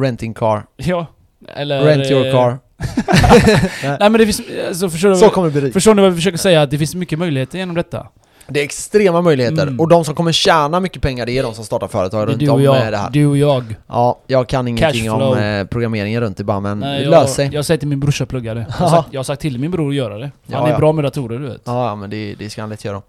[SPEAKER 1] renting car,
[SPEAKER 2] Ja. Eller...
[SPEAKER 1] rent your
[SPEAKER 2] eh,
[SPEAKER 1] car.
[SPEAKER 2] Nej men det finns, alltså förstår du,
[SPEAKER 1] Så kommer det bli.
[SPEAKER 2] förstår ni vad vi försöker säga? Att det finns mycket möjligheter genom detta.
[SPEAKER 1] Det är extrema möjligheter.
[SPEAKER 2] Mm.
[SPEAKER 1] Och de som kommer tjäna mycket pengar, det är de som startar företag
[SPEAKER 2] Det är
[SPEAKER 1] runt
[SPEAKER 2] du och
[SPEAKER 1] om med det
[SPEAKER 2] jag.
[SPEAKER 1] här.
[SPEAKER 2] Du och jag.
[SPEAKER 1] Ja, jag kan ingenting om eh, programmeringen runt det bara, men det
[SPEAKER 2] jag,
[SPEAKER 1] löser sig.
[SPEAKER 2] jag säger till min brorsa plugga det. Jag har,
[SPEAKER 1] Ja.
[SPEAKER 2] sagt, jag har sagt till min bror att göra det.
[SPEAKER 1] Ja,
[SPEAKER 2] Han är
[SPEAKER 1] ja.
[SPEAKER 2] bra med datorer du vet.
[SPEAKER 1] Ja, ja, men det, det ska han lätt göra.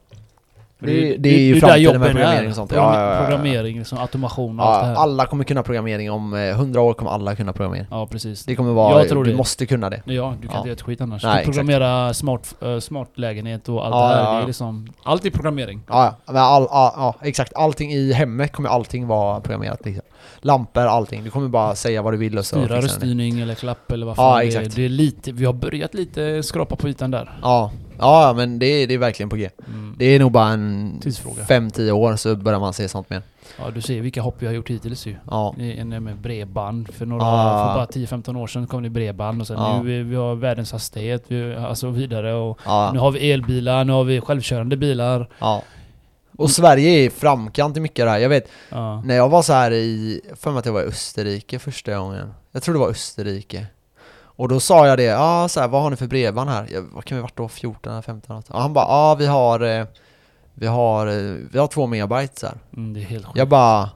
[SPEAKER 1] Det, det är ju framtiden med programmering
[SPEAKER 2] är.
[SPEAKER 1] och sånt.
[SPEAKER 2] Program-
[SPEAKER 1] Ja, ja, ja, ja.
[SPEAKER 2] Programmering, liksom, automation och allt det här.
[SPEAKER 1] alla kommer kunna programmering om eh, 100 år kommer alla kunna programmering.
[SPEAKER 2] Ja, precis.
[SPEAKER 1] Det kommer vara,
[SPEAKER 2] Jag tror
[SPEAKER 1] du
[SPEAKER 2] det.
[SPEAKER 1] måste kunna det.
[SPEAKER 2] Ja, du kan inte göra ett skit annars.
[SPEAKER 1] Nej,
[SPEAKER 2] du
[SPEAKER 1] exakt.
[SPEAKER 2] programmera smart, uh, smart lägenhet och allt det här. Det är liksom, allt är programmering.
[SPEAKER 1] Ja, men all, ja, exakt. Allting i hemmet kommer allting vara programmerat liksom. Lampor, allting. Du kommer bara säga vad du vill och så
[SPEAKER 2] Styra
[SPEAKER 1] fixar den det.
[SPEAKER 2] röststyrning eller klapp eller vad
[SPEAKER 1] Ja,
[SPEAKER 2] fan det är.
[SPEAKER 1] exakt.
[SPEAKER 2] Det är lite, vi har börjat lite skrapa på ytan där.
[SPEAKER 1] Ja, ja men det, är- det är verkligen på G.
[SPEAKER 2] Mm.
[SPEAKER 1] Det är nog bara en
[SPEAKER 2] Tidsfråga.
[SPEAKER 1] 5-10 år så börjar man se sånt mer.
[SPEAKER 2] Ja, du ser vilka hopp vi har gjort hittills ju.
[SPEAKER 1] Ja,
[SPEAKER 2] Det är En med bredband. För några,
[SPEAKER 1] Ah.
[SPEAKER 2] för bara 10-15 år sedan kom det bredband och sen
[SPEAKER 1] Ja.
[SPEAKER 2] nu vi, vi har världens hastighet, vi, alltså vidare och nu
[SPEAKER 1] ja,
[SPEAKER 2] har vi elbilar, nu har vi självkörande bilar.
[SPEAKER 1] ja. Och Sverige är i framkant i mycket av det här. Jag vet,
[SPEAKER 2] Ja.
[SPEAKER 1] när jag var så här i, för mig att jag var i Österrike första gången. Jag tror det var Österrike. Och då sa jag det, ja ah, så här, vad har ni för bredband här? Jag, vad kan vi varit då? 14 eller 15? något? Ja, han bara, ja ah, vi har, eh, vi har, eh, vi har två megabyte så.
[SPEAKER 2] Mm, det är helt sjukt.
[SPEAKER 1] Jag bara,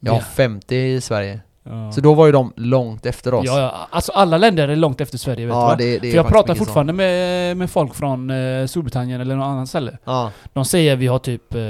[SPEAKER 1] jag har
[SPEAKER 2] Ja.
[SPEAKER 1] 50 i Sverige.
[SPEAKER 2] Ja.
[SPEAKER 1] Så då var ju de långt efter oss.
[SPEAKER 2] Ja, ja, alltså alla länder är långt efter Sverige vet du
[SPEAKER 1] Ja,
[SPEAKER 2] va?
[SPEAKER 1] det, det
[SPEAKER 2] För jag pratar fortfarande med, med folk från eh, Storbritannien eller något annat ställe.
[SPEAKER 1] Ja,
[SPEAKER 2] De säger vi har typ eh,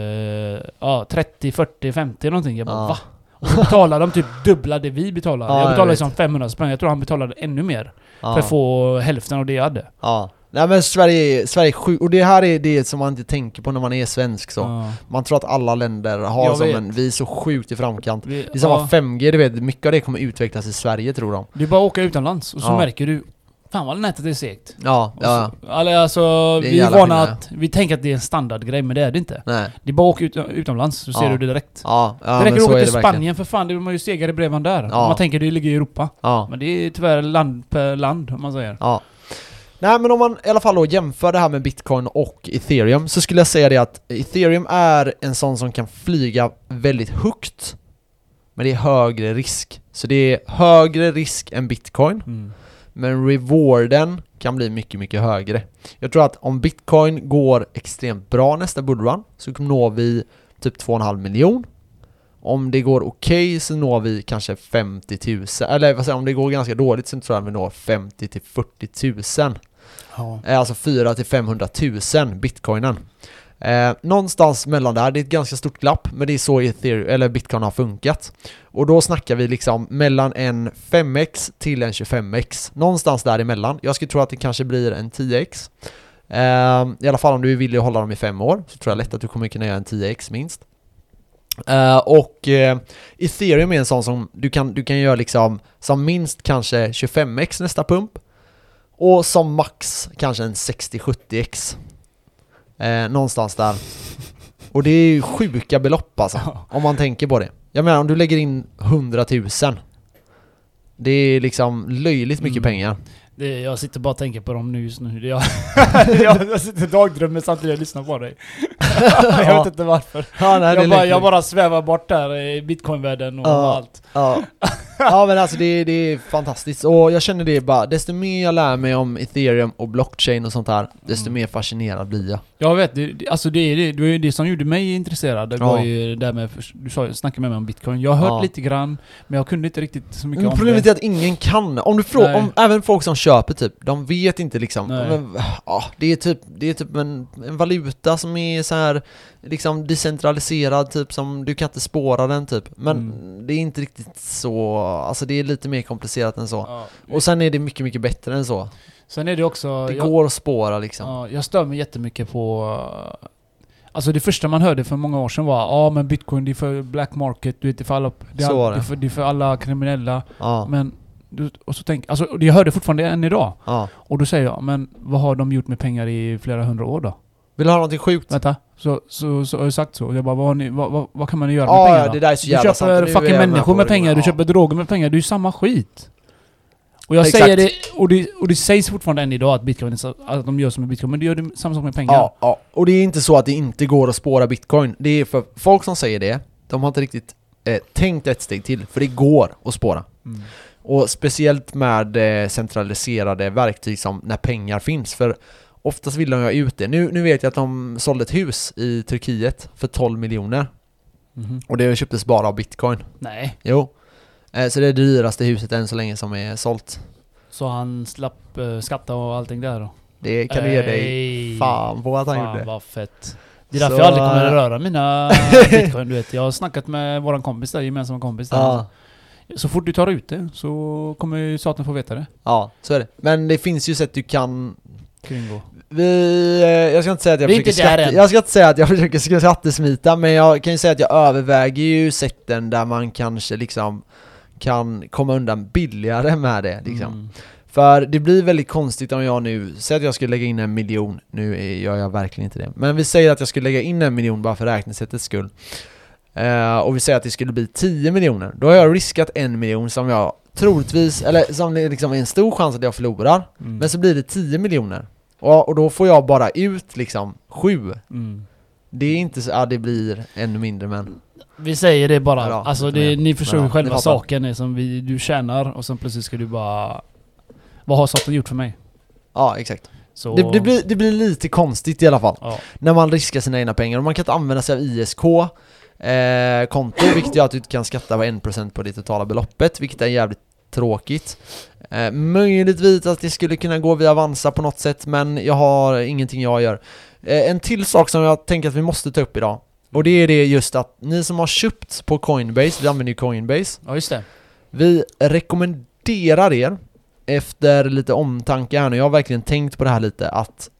[SPEAKER 2] ja, 30, 40, 50 någonting. Jag bara
[SPEAKER 1] Ja.
[SPEAKER 2] va? Och så betalar de typ dubbla det vi betalar.
[SPEAKER 1] Ja,
[SPEAKER 2] jag
[SPEAKER 1] vet.
[SPEAKER 2] liksom 500 spänn. Jag tror han betalade ännu mer.
[SPEAKER 1] ja.
[SPEAKER 2] För att få hälften av det jag hade.
[SPEAKER 1] Ja. Nej men Sverige, Sverige är sjukt, och det här är det som man inte tänker på när man är svensk så.
[SPEAKER 2] Ja.
[SPEAKER 1] Man tror att alla länder har
[SPEAKER 2] Jag
[SPEAKER 1] som
[SPEAKER 2] vet.
[SPEAKER 1] en, vi är så sjukt i framkant.
[SPEAKER 2] Vi,
[SPEAKER 1] Det är samma
[SPEAKER 2] ja,
[SPEAKER 1] 5G, du vet, mycket av det kommer utvecklas i Sverige tror de.
[SPEAKER 2] det är bara att åka utomlands och så
[SPEAKER 1] Ja.
[SPEAKER 2] märker du Fan vad nätet är segt.
[SPEAKER 1] Ja,
[SPEAKER 2] Och
[SPEAKER 1] ja,
[SPEAKER 2] så- Alltså, vi är vana att... Vi tänker att det är en standardgrej, men det är det inte.
[SPEAKER 1] nej.
[SPEAKER 2] Det är bara att åka ut, utomlands så ser
[SPEAKER 1] Ja.
[SPEAKER 2] du det direkt.
[SPEAKER 1] Ja, ja
[SPEAKER 2] det räcker
[SPEAKER 1] så
[SPEAKER 2] att åka till
[SPEAKER 1] verkligen.
[SPEAKER 2] Spanien för fan, det är man ju segare bredband där.
[SPEAKER 1] Ja.
[SPEAKER 2] Man tänker det ligger i Europa.
[SPEAKER 1] Ja,
[SPEAKER 2] Men det är tyvärr land per land, om man säger.
[SPEAKER 1] ja. Nej men om man i alla fall då jämför det här med bitcoin och ethereum så skulle jag säga det att ethereum är en sån som kan flyga väldigt högt men det är högre risk. Så det är högre risk än bitcoin
[SPEAKER 2] Mm.
[SPEAKER 1] Men rewarden kan bli mycket, mycket högre. Jag tror att om bitcoin går extremt bra nästa bullrun så når vi typ 2,5 miljon. Om det går okej så når vi kanske 50 000, eller vad säger om det går ganska dåligt så tror jag att vi når 50 till 40 000.
[SPEAKER 2] Ja.
[SPEAKER 1] Eh, Alltså 4 till 500 000 bitcoinen. Eh, någonstans mellan där, det är ett ganska stort glapp, men det är så Ethereum, eller bitcoin har funkat. Och då snackar vi liksom mellan en 5x till en 25x. Någonstans däremellan. Jag skulle tro att det kanske blir en 10x. Eh, I alla fall om du är villig att hålla dem i fem år, så tror jag lätt att du kommer kunna göra en 10x minst. Eh, och eh, ethereum är en sån som du kan, du kan göra liksom som minst kanske 25x nästa pump. Och som max kanske en 60-70x. Eh, någonstans där. Och det är ju sjuka belopp alltså, om man tänker på det. Jag menar om du lägger in 100 000. Det är liksom löjligt mycket
[SPEAKER 2] Mm.
[SPEAKER 1] pengar.
[SPEAKER 2] Det, jag sitter bara och tänker på dem nu just nu. Det- Jag, jag, jag sitter och dagdrömmer samtidigt som jag lyssnar på dig. jag vet inte varför.
[SPEAKER 1] Ja, nej,
[SPEAKER 2] Jag bara, jag bara svävar bort där i bitcoinvärlden och
[SPEAKER 1] Ja.
[SPEAKER 2] allt.
[SPEAKER 1] Ja. men alltså det, det är fantastiskt och jag känner det bara, desto mer jag lär mig om ethereum och blockchain och sånt här, desto
[SPEAKER 2] Mm.
[SPEAKER 1] mer fascinerad blir jag.
[SPEAKER 2] Jag vet, det, alltså det är det, det, det som gjorde mig intresserad. Det
[SPEAKER 1] Ja.
[SPEAKER 2] var ju det där med, du sa, snackade med mig om bitcoin. Jag har hört
[SPEAKER 1] Ja.
[SPEAKER 2] lite grann, men jag kunde inte riktigt så mycket
[SPEAKER 1] Men
[SPEAKER 2] om
[SPEAKER 1] problemet
[SPEAKER 2] det.
[SPEAKER 1] är att ingen kan. Om du frågar, om även folk som köper typ, de vet inte liksom. Men, ja, det är typ, det är typ en, en valuta som är så här liksom decentraliserad typ som, du kan inte spåra den typ. Men
[SPEAKER 2] Mm.
[SPEAKER 1] det är inte riktigt så, alltså det är lite mer komplicerat än så.
[SPEAKER 2] Ja.
[SPEAKER 1] Och sen är det mycket, mycket bättre än så.
[SPEAKER 2] Sen är det också...
[SPEAKER 1] Det
[SPEAKER 2] jag,
[SPEAKER 1] går att spåra liksom.
[SPEAKER 2] ja, jag stör mig jättemycket på... Alltså det första man hörde för många år sedan var ja men bitcoin det är för black market, du vet det är för alla... Det är,
[SPEAKER 1] Så
[SPEAKER 2] det.
[SPEAKER 1] det.
[SPEAKER 2] är för, det är för alla kriminella.
[SPEAKER 1] Ja,
[SPEAKER 2] Men... Och så tänk, alltså jag hörde fortfarande än idag.
[SPEAKER 1] ja.
[SPEAKER 2] Och då säger jag, men vad har de gjort med pengar i flera hundra år då?
[SPEAKER 1] Vill du ha någonting sjukt?
[SPEAKER 2] Vänta, så, så, så har jag sagt så. Jag bara, vad, har ni, vad, vad, vad kan man göra med
[SPEAKER 1] Ja,
[SPEAKER 2] pengar
[SPEAKER 1] ja, det där är så
[SPEAKER 2] Du
[SPEAKER 1] jävla sant.
[SPEAKER 2] köper
[SPEAKER 1] är
[SPEAKER 2] fucking människor med pengar, du
[SPEAKER 1] Ja.
[SPEAKER 2] köper droger med pengar, det är ju samma skit. Och jag
[SPEAKER 1] Exakt.
[SPEAKER 2] säger det och, det, och det sägs fortfarande än idag att bitcoin att de gör som med bitcoin, men det gör det samma sak med pengar.
[SPEAKER 1] Ja, ja, och det är inte så att det inte går att spåra bitcoin. Det är för folk som säger det, de har inte riktigt eh, tänkt ett steg till, för det går att spåra.
[SPEAKER 2] Mm.
[SPEAKER 1] Och speciellt med eh, centraliserade verktyg som när pengar finns, för oftast vill de ha ut det. Nu, nu vet jag att de sålde ett hus i Turkiet för 12 miljoner,
[SPEAKER 2] Mhm.
[SPEAKER 1] och det köptes bara av bitcoin.
[SPEAKER 2] Nej,
[SPEAKER 1] Jo. Eh, så det är det dyraste huset än så länge som är sålt.
[SPEAKER 2] så han slapp uh, skatta och allting där då?
[SPEAKER 1] Det kan du ge dig fan på att han
[SPEAKER 2] Fan
[SPEAKER 1] gjorde.
[SPEAKER 2] vad fett. Det är därför
[SPEAKER 1] Så,
[SPEAKER 2] jag aldrig kommer
[SPEAKER 1] eh,
[SPEAKER 2] att röra mina bitcoin, du vet. Jag har snackat med våran kompis där, gemensamma kompis där.
[SPEAKER 1] Ja,
[SPEAKER 2] Så fort du tar ut det så kommer ju staten få veta det.
[SPEAKER 1] ja, så är det. Men det finns ju sätt du kan
[SPEAKER 2] Kringgå.
[SPEAKER 1] Vi, eh, jag ska inte säga att jag
[SPEAKER 2] Vi
[SPEAKER 1] försöker
[SPEAKER 2] än.
[SPEAKER 1] jag ska inte säga att jag försöker skattesmita men jag kan ju säga att jag överväger ju sätten där man kanske liksom kan komma undan billigare med det liksom.
[SPEAKER 2] Mm.
[SPEAKER 1] För det blir väldigt konstigt om jag nu, säg att jag skulle lägga in en miljon, nu gör jag verkligen inte det, men vi säger att jag skulle lägga in en miljon bara för räknesättets skull. Eh, och vi säger att det skulle bli 10 miljoner, då har jag riskat en miljon som jag troligtvis, eller som det liksom är en stor chans att jag förlorar.
[SPEAKER 2] Mm.
[SPEAKER 1] Men så blir det 10 miljoner. Och, och då får jag bara ut liksom 7.
[SPEAKER 2] Mm.
[SPEAKER 1] Det är inte så, ja det blir ännu mindre men
[SPEAKER 2] Vi säger det bara,
[SPEAKER 1] Ja
[SPEAKER 2] alltså det, ni förstår ju själva saken är som vi, du tjänar och sen plötsligt ska du bara... Vad har staten gjort för mig?
[SPEAKER 1] ja exakt.
[SPEAKER 2] Så...
[SPEAKER 1] Det, det, blir, det blir lite konstigt i alla fall.
[SPEAKER 2] Ja.
[SPEAKER 1] När man riskar sina egna pengar och man kan inte använda sig av ISK eh, konto vilket gör att du inte kan skatta på 1% på det totala beloppet vilket är jävligt tråkigt. Eh, möjligtvis att det skulle kunna gå via Avanza på något sätt men jag har ingenting jag gör. Eh, en till sak som jag tänker att vi måste ta upp idag och det är det just att ni som har köpt på Coinbase, vi använder ju Coinbase
[SPEAKER 2] ja, just det.
[SPEAKER 1] Vi rekommenderar er efter lite omtanke här nu, jag har verkligen tänkt på det här lite att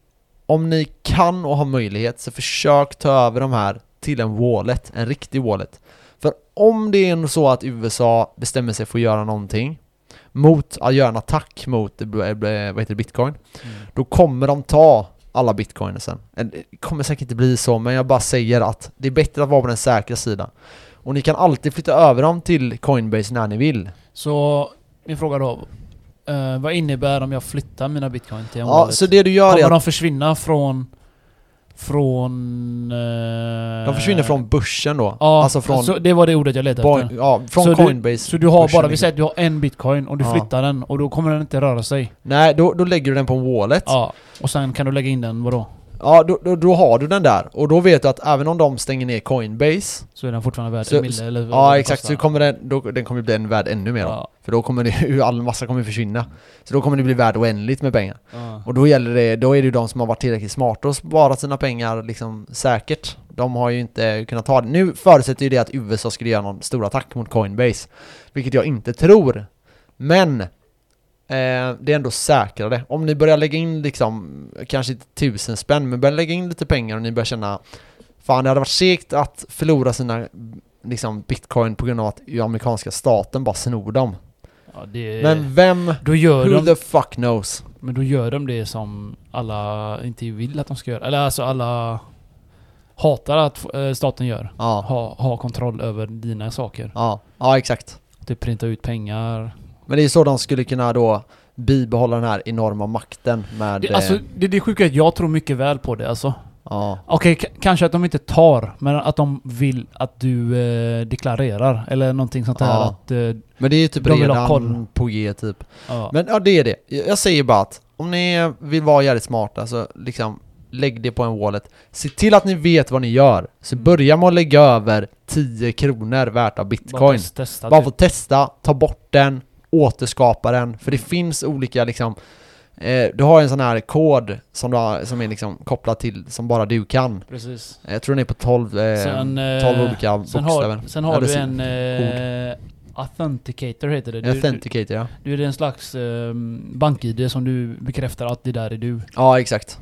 [SPEAKER 1] om ni kan och har möjlighet så försök ta över de här till en wallet, en riktig wallet. För om det är så att USA bestämmer sig för att göra någonting mot att göra en attack mot eh, vad heter det, bitcoin,
[SPEAKER 2] Mm.
[SPEAKER 1] då kommer de ta alla bitcoiner sen. Eh, Det kommer säkert inte bli så, men jag bara säger att det är bättre att vara på den säkra sidan. Och ni kan alltid flytta över dem till Coinbase när ni vill.
[SPEAKER 2] Så, min fråga då. eh, vad innebär om jag flyttar mina bitcoin till en
[SPEAKER 1] Ja, så det du gör är
[SPEAKER 2] Kommer
[SPEAKER 1] att
[SPEAKER 2] de försvinna från... Från... eh,
[SPEAKER 1] de försvinner från börsen då.
[SPEAKER 2] Ja,
[SPEAKER 1] alltså från,
[SPEAKER 2] så det var det ordet jag letade efter.
[SPEAKER 1] ja, från
[SPEAKER 2] Så
[SPEAKER 1] Coinbase.
[SPEAKER 2] Du, så du har bara, vi
[SPEAKER 1] liksom.
[SPEAKER 2] säger att du har en bitcoin och du
[SPEAKER 1] Ja.
[SPEAKER 2] flyttar den och då kommer den inte röra sig.
[SPEAKER 1] Nej, då, då lägger du den på en wallet. Ja,
[SPEAKER 2] och sen kan du lägga in den, vadå?
[SPEAKER 1] Då, då, då har du den där. Och då vet du att även om de stänger ner Coinbase,
[SPEAKER 2] Så är den fortfarande värd
[SPEAKER 1] Så-
[SPEAKER 2] en mille eller vad
[SPEAKER 1] ja exakt, så kommer den, då, den kommer bli en värd ännu mer.
[SPEAKER 2] Ja,
[SPEAKER 1] För då kommer det ju, all massa kommer försvinna. Så då kommer det bli värd oändligt med pengar.
[SPEAKER 2] ja.
[SPEAKER 1] Och då gäller det, då är det ju de som har varit tillräckligt smarta och sparat sina pengar liksom säkert. De har ju inte kunnat ta det. Nu förutsätter ju det att USA skulle göra någon stor attack mot Coinbase. Vilket jag inte tror. Men det är ändå säkrare. Om ni börjar lägga in liksom, kanske inte tusen spänn, men börjar lägga in lite pengar och ni börjar känna Fan det hade varit segt att förlora sina liksom bitcoin på grund av att amerikanska staten bara snor dem.
[SPEAKER 2] ja det,
[SPEAKER 1] Men vem,
[SPEAKER 2] då gör
[SPEAKER 1] who
[SPEAKER 2] de,
[SPEAKER 1] the fuck knows?
[SPEAKER 2] men då gör de det som alla inte vill att de ska göra. Eller alltså alla hatar att eh, staten gör.
[SPEAKER 1] Ja,
[SPEAKER 2] Ha, ha kontroll över dina saker.
[SPEAKER 1] ja, ja exakt.
[SPEAKER 2] Typ printa ut pengar.
[SPEAKER 1] Men det är så de skulle kunna då bibehålla den här enorma makten med...
[SPEAKER 2] Det, alltså,
[SPEAKER 1] eh,
[SPEAKER 2] det, det är sjuka är att jag tror mycket väl på det alltså.
[SPEAKER 1] ja,
[SPEAKER 2] Okej, k- kanske att de inte tar, men att de vill att du eh, deklarerar. Eller någonting sånt.
[SPEAKER 1] Ja.
[SPEAKER 2] Att, eh,
[SPEAKER 1] men det är ju typ redan på G typ.
[SPEAKER 2] ja.
[SPEAKER 1] Men ja, det är det. Jag säger bara att om ni vill vara jävligt smarta så liksom lägg det på en wallet. Se till att ni vet vad ni gör. Så
[SPEAKER 2] Mm.
[SPEAKER 1] börja med att lägga över 10 kronor värt av
[SPEAKER 2] bara
[SPEAKER 1] bitcoin.
[SPEAKER 2] test- testa.
[SPEAKER 1] Bara
[SPEAKER 2] typ.
[SPEAKER 1] få testa, ta bort den, återskapa den. För det finns olika liksom eh, Du har en sån här kod som, du har, som är liksom kopplad till, som bara du kan.
[SPEAKER 2] Precis.
[SPEAKER 1] Jag tror den är på 12, eh,
[SPEAKER 2] Sen,
[SPEAKER 1] 12
[SPEAKER 2] eh,
[SPEAKER 1] olika
[SPEAKER 2] sen
[SPEAKER 1] bokstäver.
[SPEAKER 2] har, sen har
[SPEAKER 1] Eller
[SPEAKER 2] du en eh, authenticator heter det. Du, du,
[SPEAKER 1] Authenticator ja.
[SPEAKER 2] du är en slags eh, bank-id som du bekräftar att det där är du.
[SPEAKER 1] Ja exakt.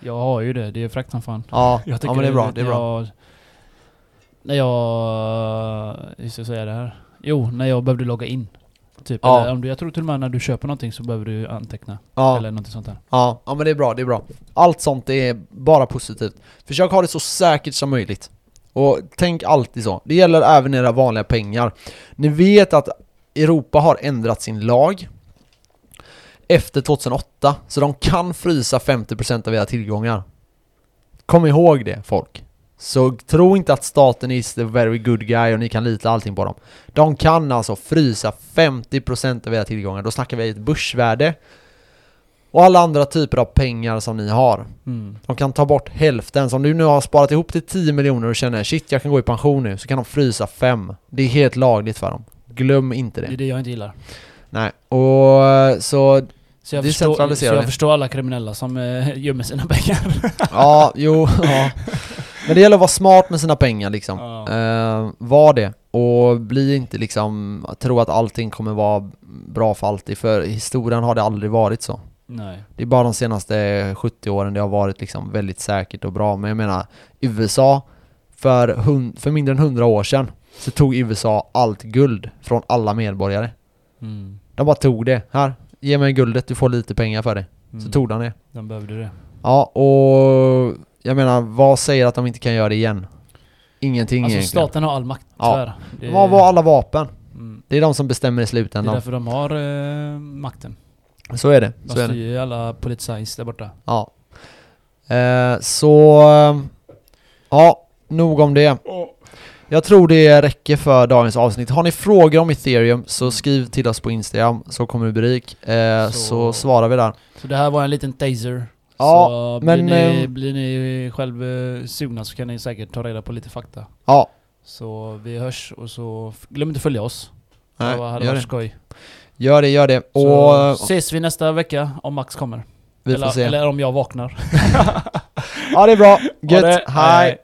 [SPEAKER 2] Jag har ju det, det är fräckt som fan.
[SPEAKER 1] Ja,
[SPEAKER 2] Jag
[SPEAKER 1] ja men det är bra,
[SPEAKER 2] vet
[SPEAKER 1] det är bra.
[SPEAKER 2] Jag, när jag... Hur ska jag säga det här? Jo, när jag behövde logga in. Typ.
[SPEAKER 1] Ja.
[SPEAKER 2] Eller om du, jag tror till och med när du köper någonting så behöver du anteckna.
[SPEAKER 1] Ja,
[SPEAKER 2] Eller någonting sånt där.
[SPEAKER 1] ja, ja men det är bra, det är bra. Allt sånt är bara positivt. Försök ha det så säkert som möjligt. Och tänk alltid så. Det gäller även era vanliga pengar. Ni vet att Europa har ändrat sin lag efter 2008, så de kan frysa 50% av era tillgångar. Kom ihåg det folk. Så tro inte att staten is the very good guy och ni kan lita allting på dem. De kan alltså frysa 50% av era tillgångar. Då snackar vi ett börsvärde och alla andra typer av pengar som ni har.
[SPEAKER 2] Mm.
[SPEAKER 1] De kan ta bort hälften. Så om du nu har sparat ihop till 10 miljoner och känner shit jag kan gå i pension nu, så kan de frysa 5. Det är helt lagligt för dem. Glöm inte
[SPEAKER 2] Det är
[SPEAKER 1] det.
[SPEAKER 2] det jag inte gillar.
[SPEAKER 1] Nej. Och så,
[SPEAKER 2] Så jag,
[SPEAKER 1] Det
[SPEAKER 2] förstår, så jag
[SPEAKER 1] det.
[SPEAKER 2] förstår alla kriminella som eh, gömmer sina pengar.
[SPEAKER 1] ja, jo, ja. Men det gäller att vara smart med sina pengar liksom.
[SPEAKER 2] Ja.
[SPEAKER 1] Eh, var det. Och bli inte liksom, tro att allting kommer vara bra för alltid. För historien har det aldrig varit så.
[SPEAKER 2] Nej.
[SPEAKER 1] Det är bara de senaste 70 åren det har varit liksom väldigt säkert och bra. Men jag menar, USA, för, hun- för mindre än 100 år sedan så tog USA allt guld från alla medborgare.
[SPEAKER 2] Mm.
[SPEAKER 1] De bara tog det. Här, ge mig guldet, du får lite pengar för det.
[SPEAKER 2] Mm.
[SPEAKER 1] Så tog de det.
[SPEAKER 2] De behövde det.
[SPEAKER 1] Ja, och jag menar, vad säger att de inte kan göra det igen? Ingenting
[SPEAKER 2] Alltså
[SPEAKER 1] egentligen.
[SPEAKER 2] staten har all makt,
[SPEAKER 1] Ja.
[SPEAKER 2] tyvärr. Det,
[SPEAKER 1] De har alla vapen.
[SPEAKER 2] mm.
[SPEAKER 1] Det är de som bestämmer i
[SPEAKER 2] det är
[SPEAKER 1] slutändan.
[SPEAKER 2] därför de har eh, makten.
[SPEAKER 1] Så är det.
[SPEAKER 2] De styr ju alla politscience där borta.
[SPEAKER 1] Ja. Eh, så... eh, Ja, nog om det. Jag tror det räcker för dagens avsnitt. Har ni frågor om ethereum så skriv till oss på Instagram så kommer rubrik. Eh, så...
[SPEAKER 2] Så-
[SPEAKER 1] svarar vi där.
[SPEAKER 2] Så det här var en liten taser.
[SPEAKER 1] Ja,
[SPEAKER 2] så
[SPEAKER 1] men,
[SPEAKER 2] blir, ni,
[SPEAKER 1] ehm,
[SPEAKER 2] blir ni själv eh, sugna så kan ni säkert ta reda på lite fakta.
[SPEAKER 1] Ja,
[SPEAKER 2] Så vi hörs och så glöm inte att följa oss.
[SPEAKER 1] nej,
[SPEAKER 2] det hade
[SPEAKER 1] gör,
[SPEAKER 2] varit
[SPEAKER 1] det.
[SPEAKER 2] skoj.
[SPEAKER 1] gör det, gör det.
[SPEAKER 2] Så
[SPEAKER 1] Och eh,
[SPEAKER 2] ses vi nästa vecka om Max kommer.
[SPEAKER 1] vi får
[SPEAKER 2] eller,
[SPEAKER 1] se.
[SPEAKER 2] eller om jag vaknar.
[SPEAKER 1] Ja, det är bra. Gött. Hej.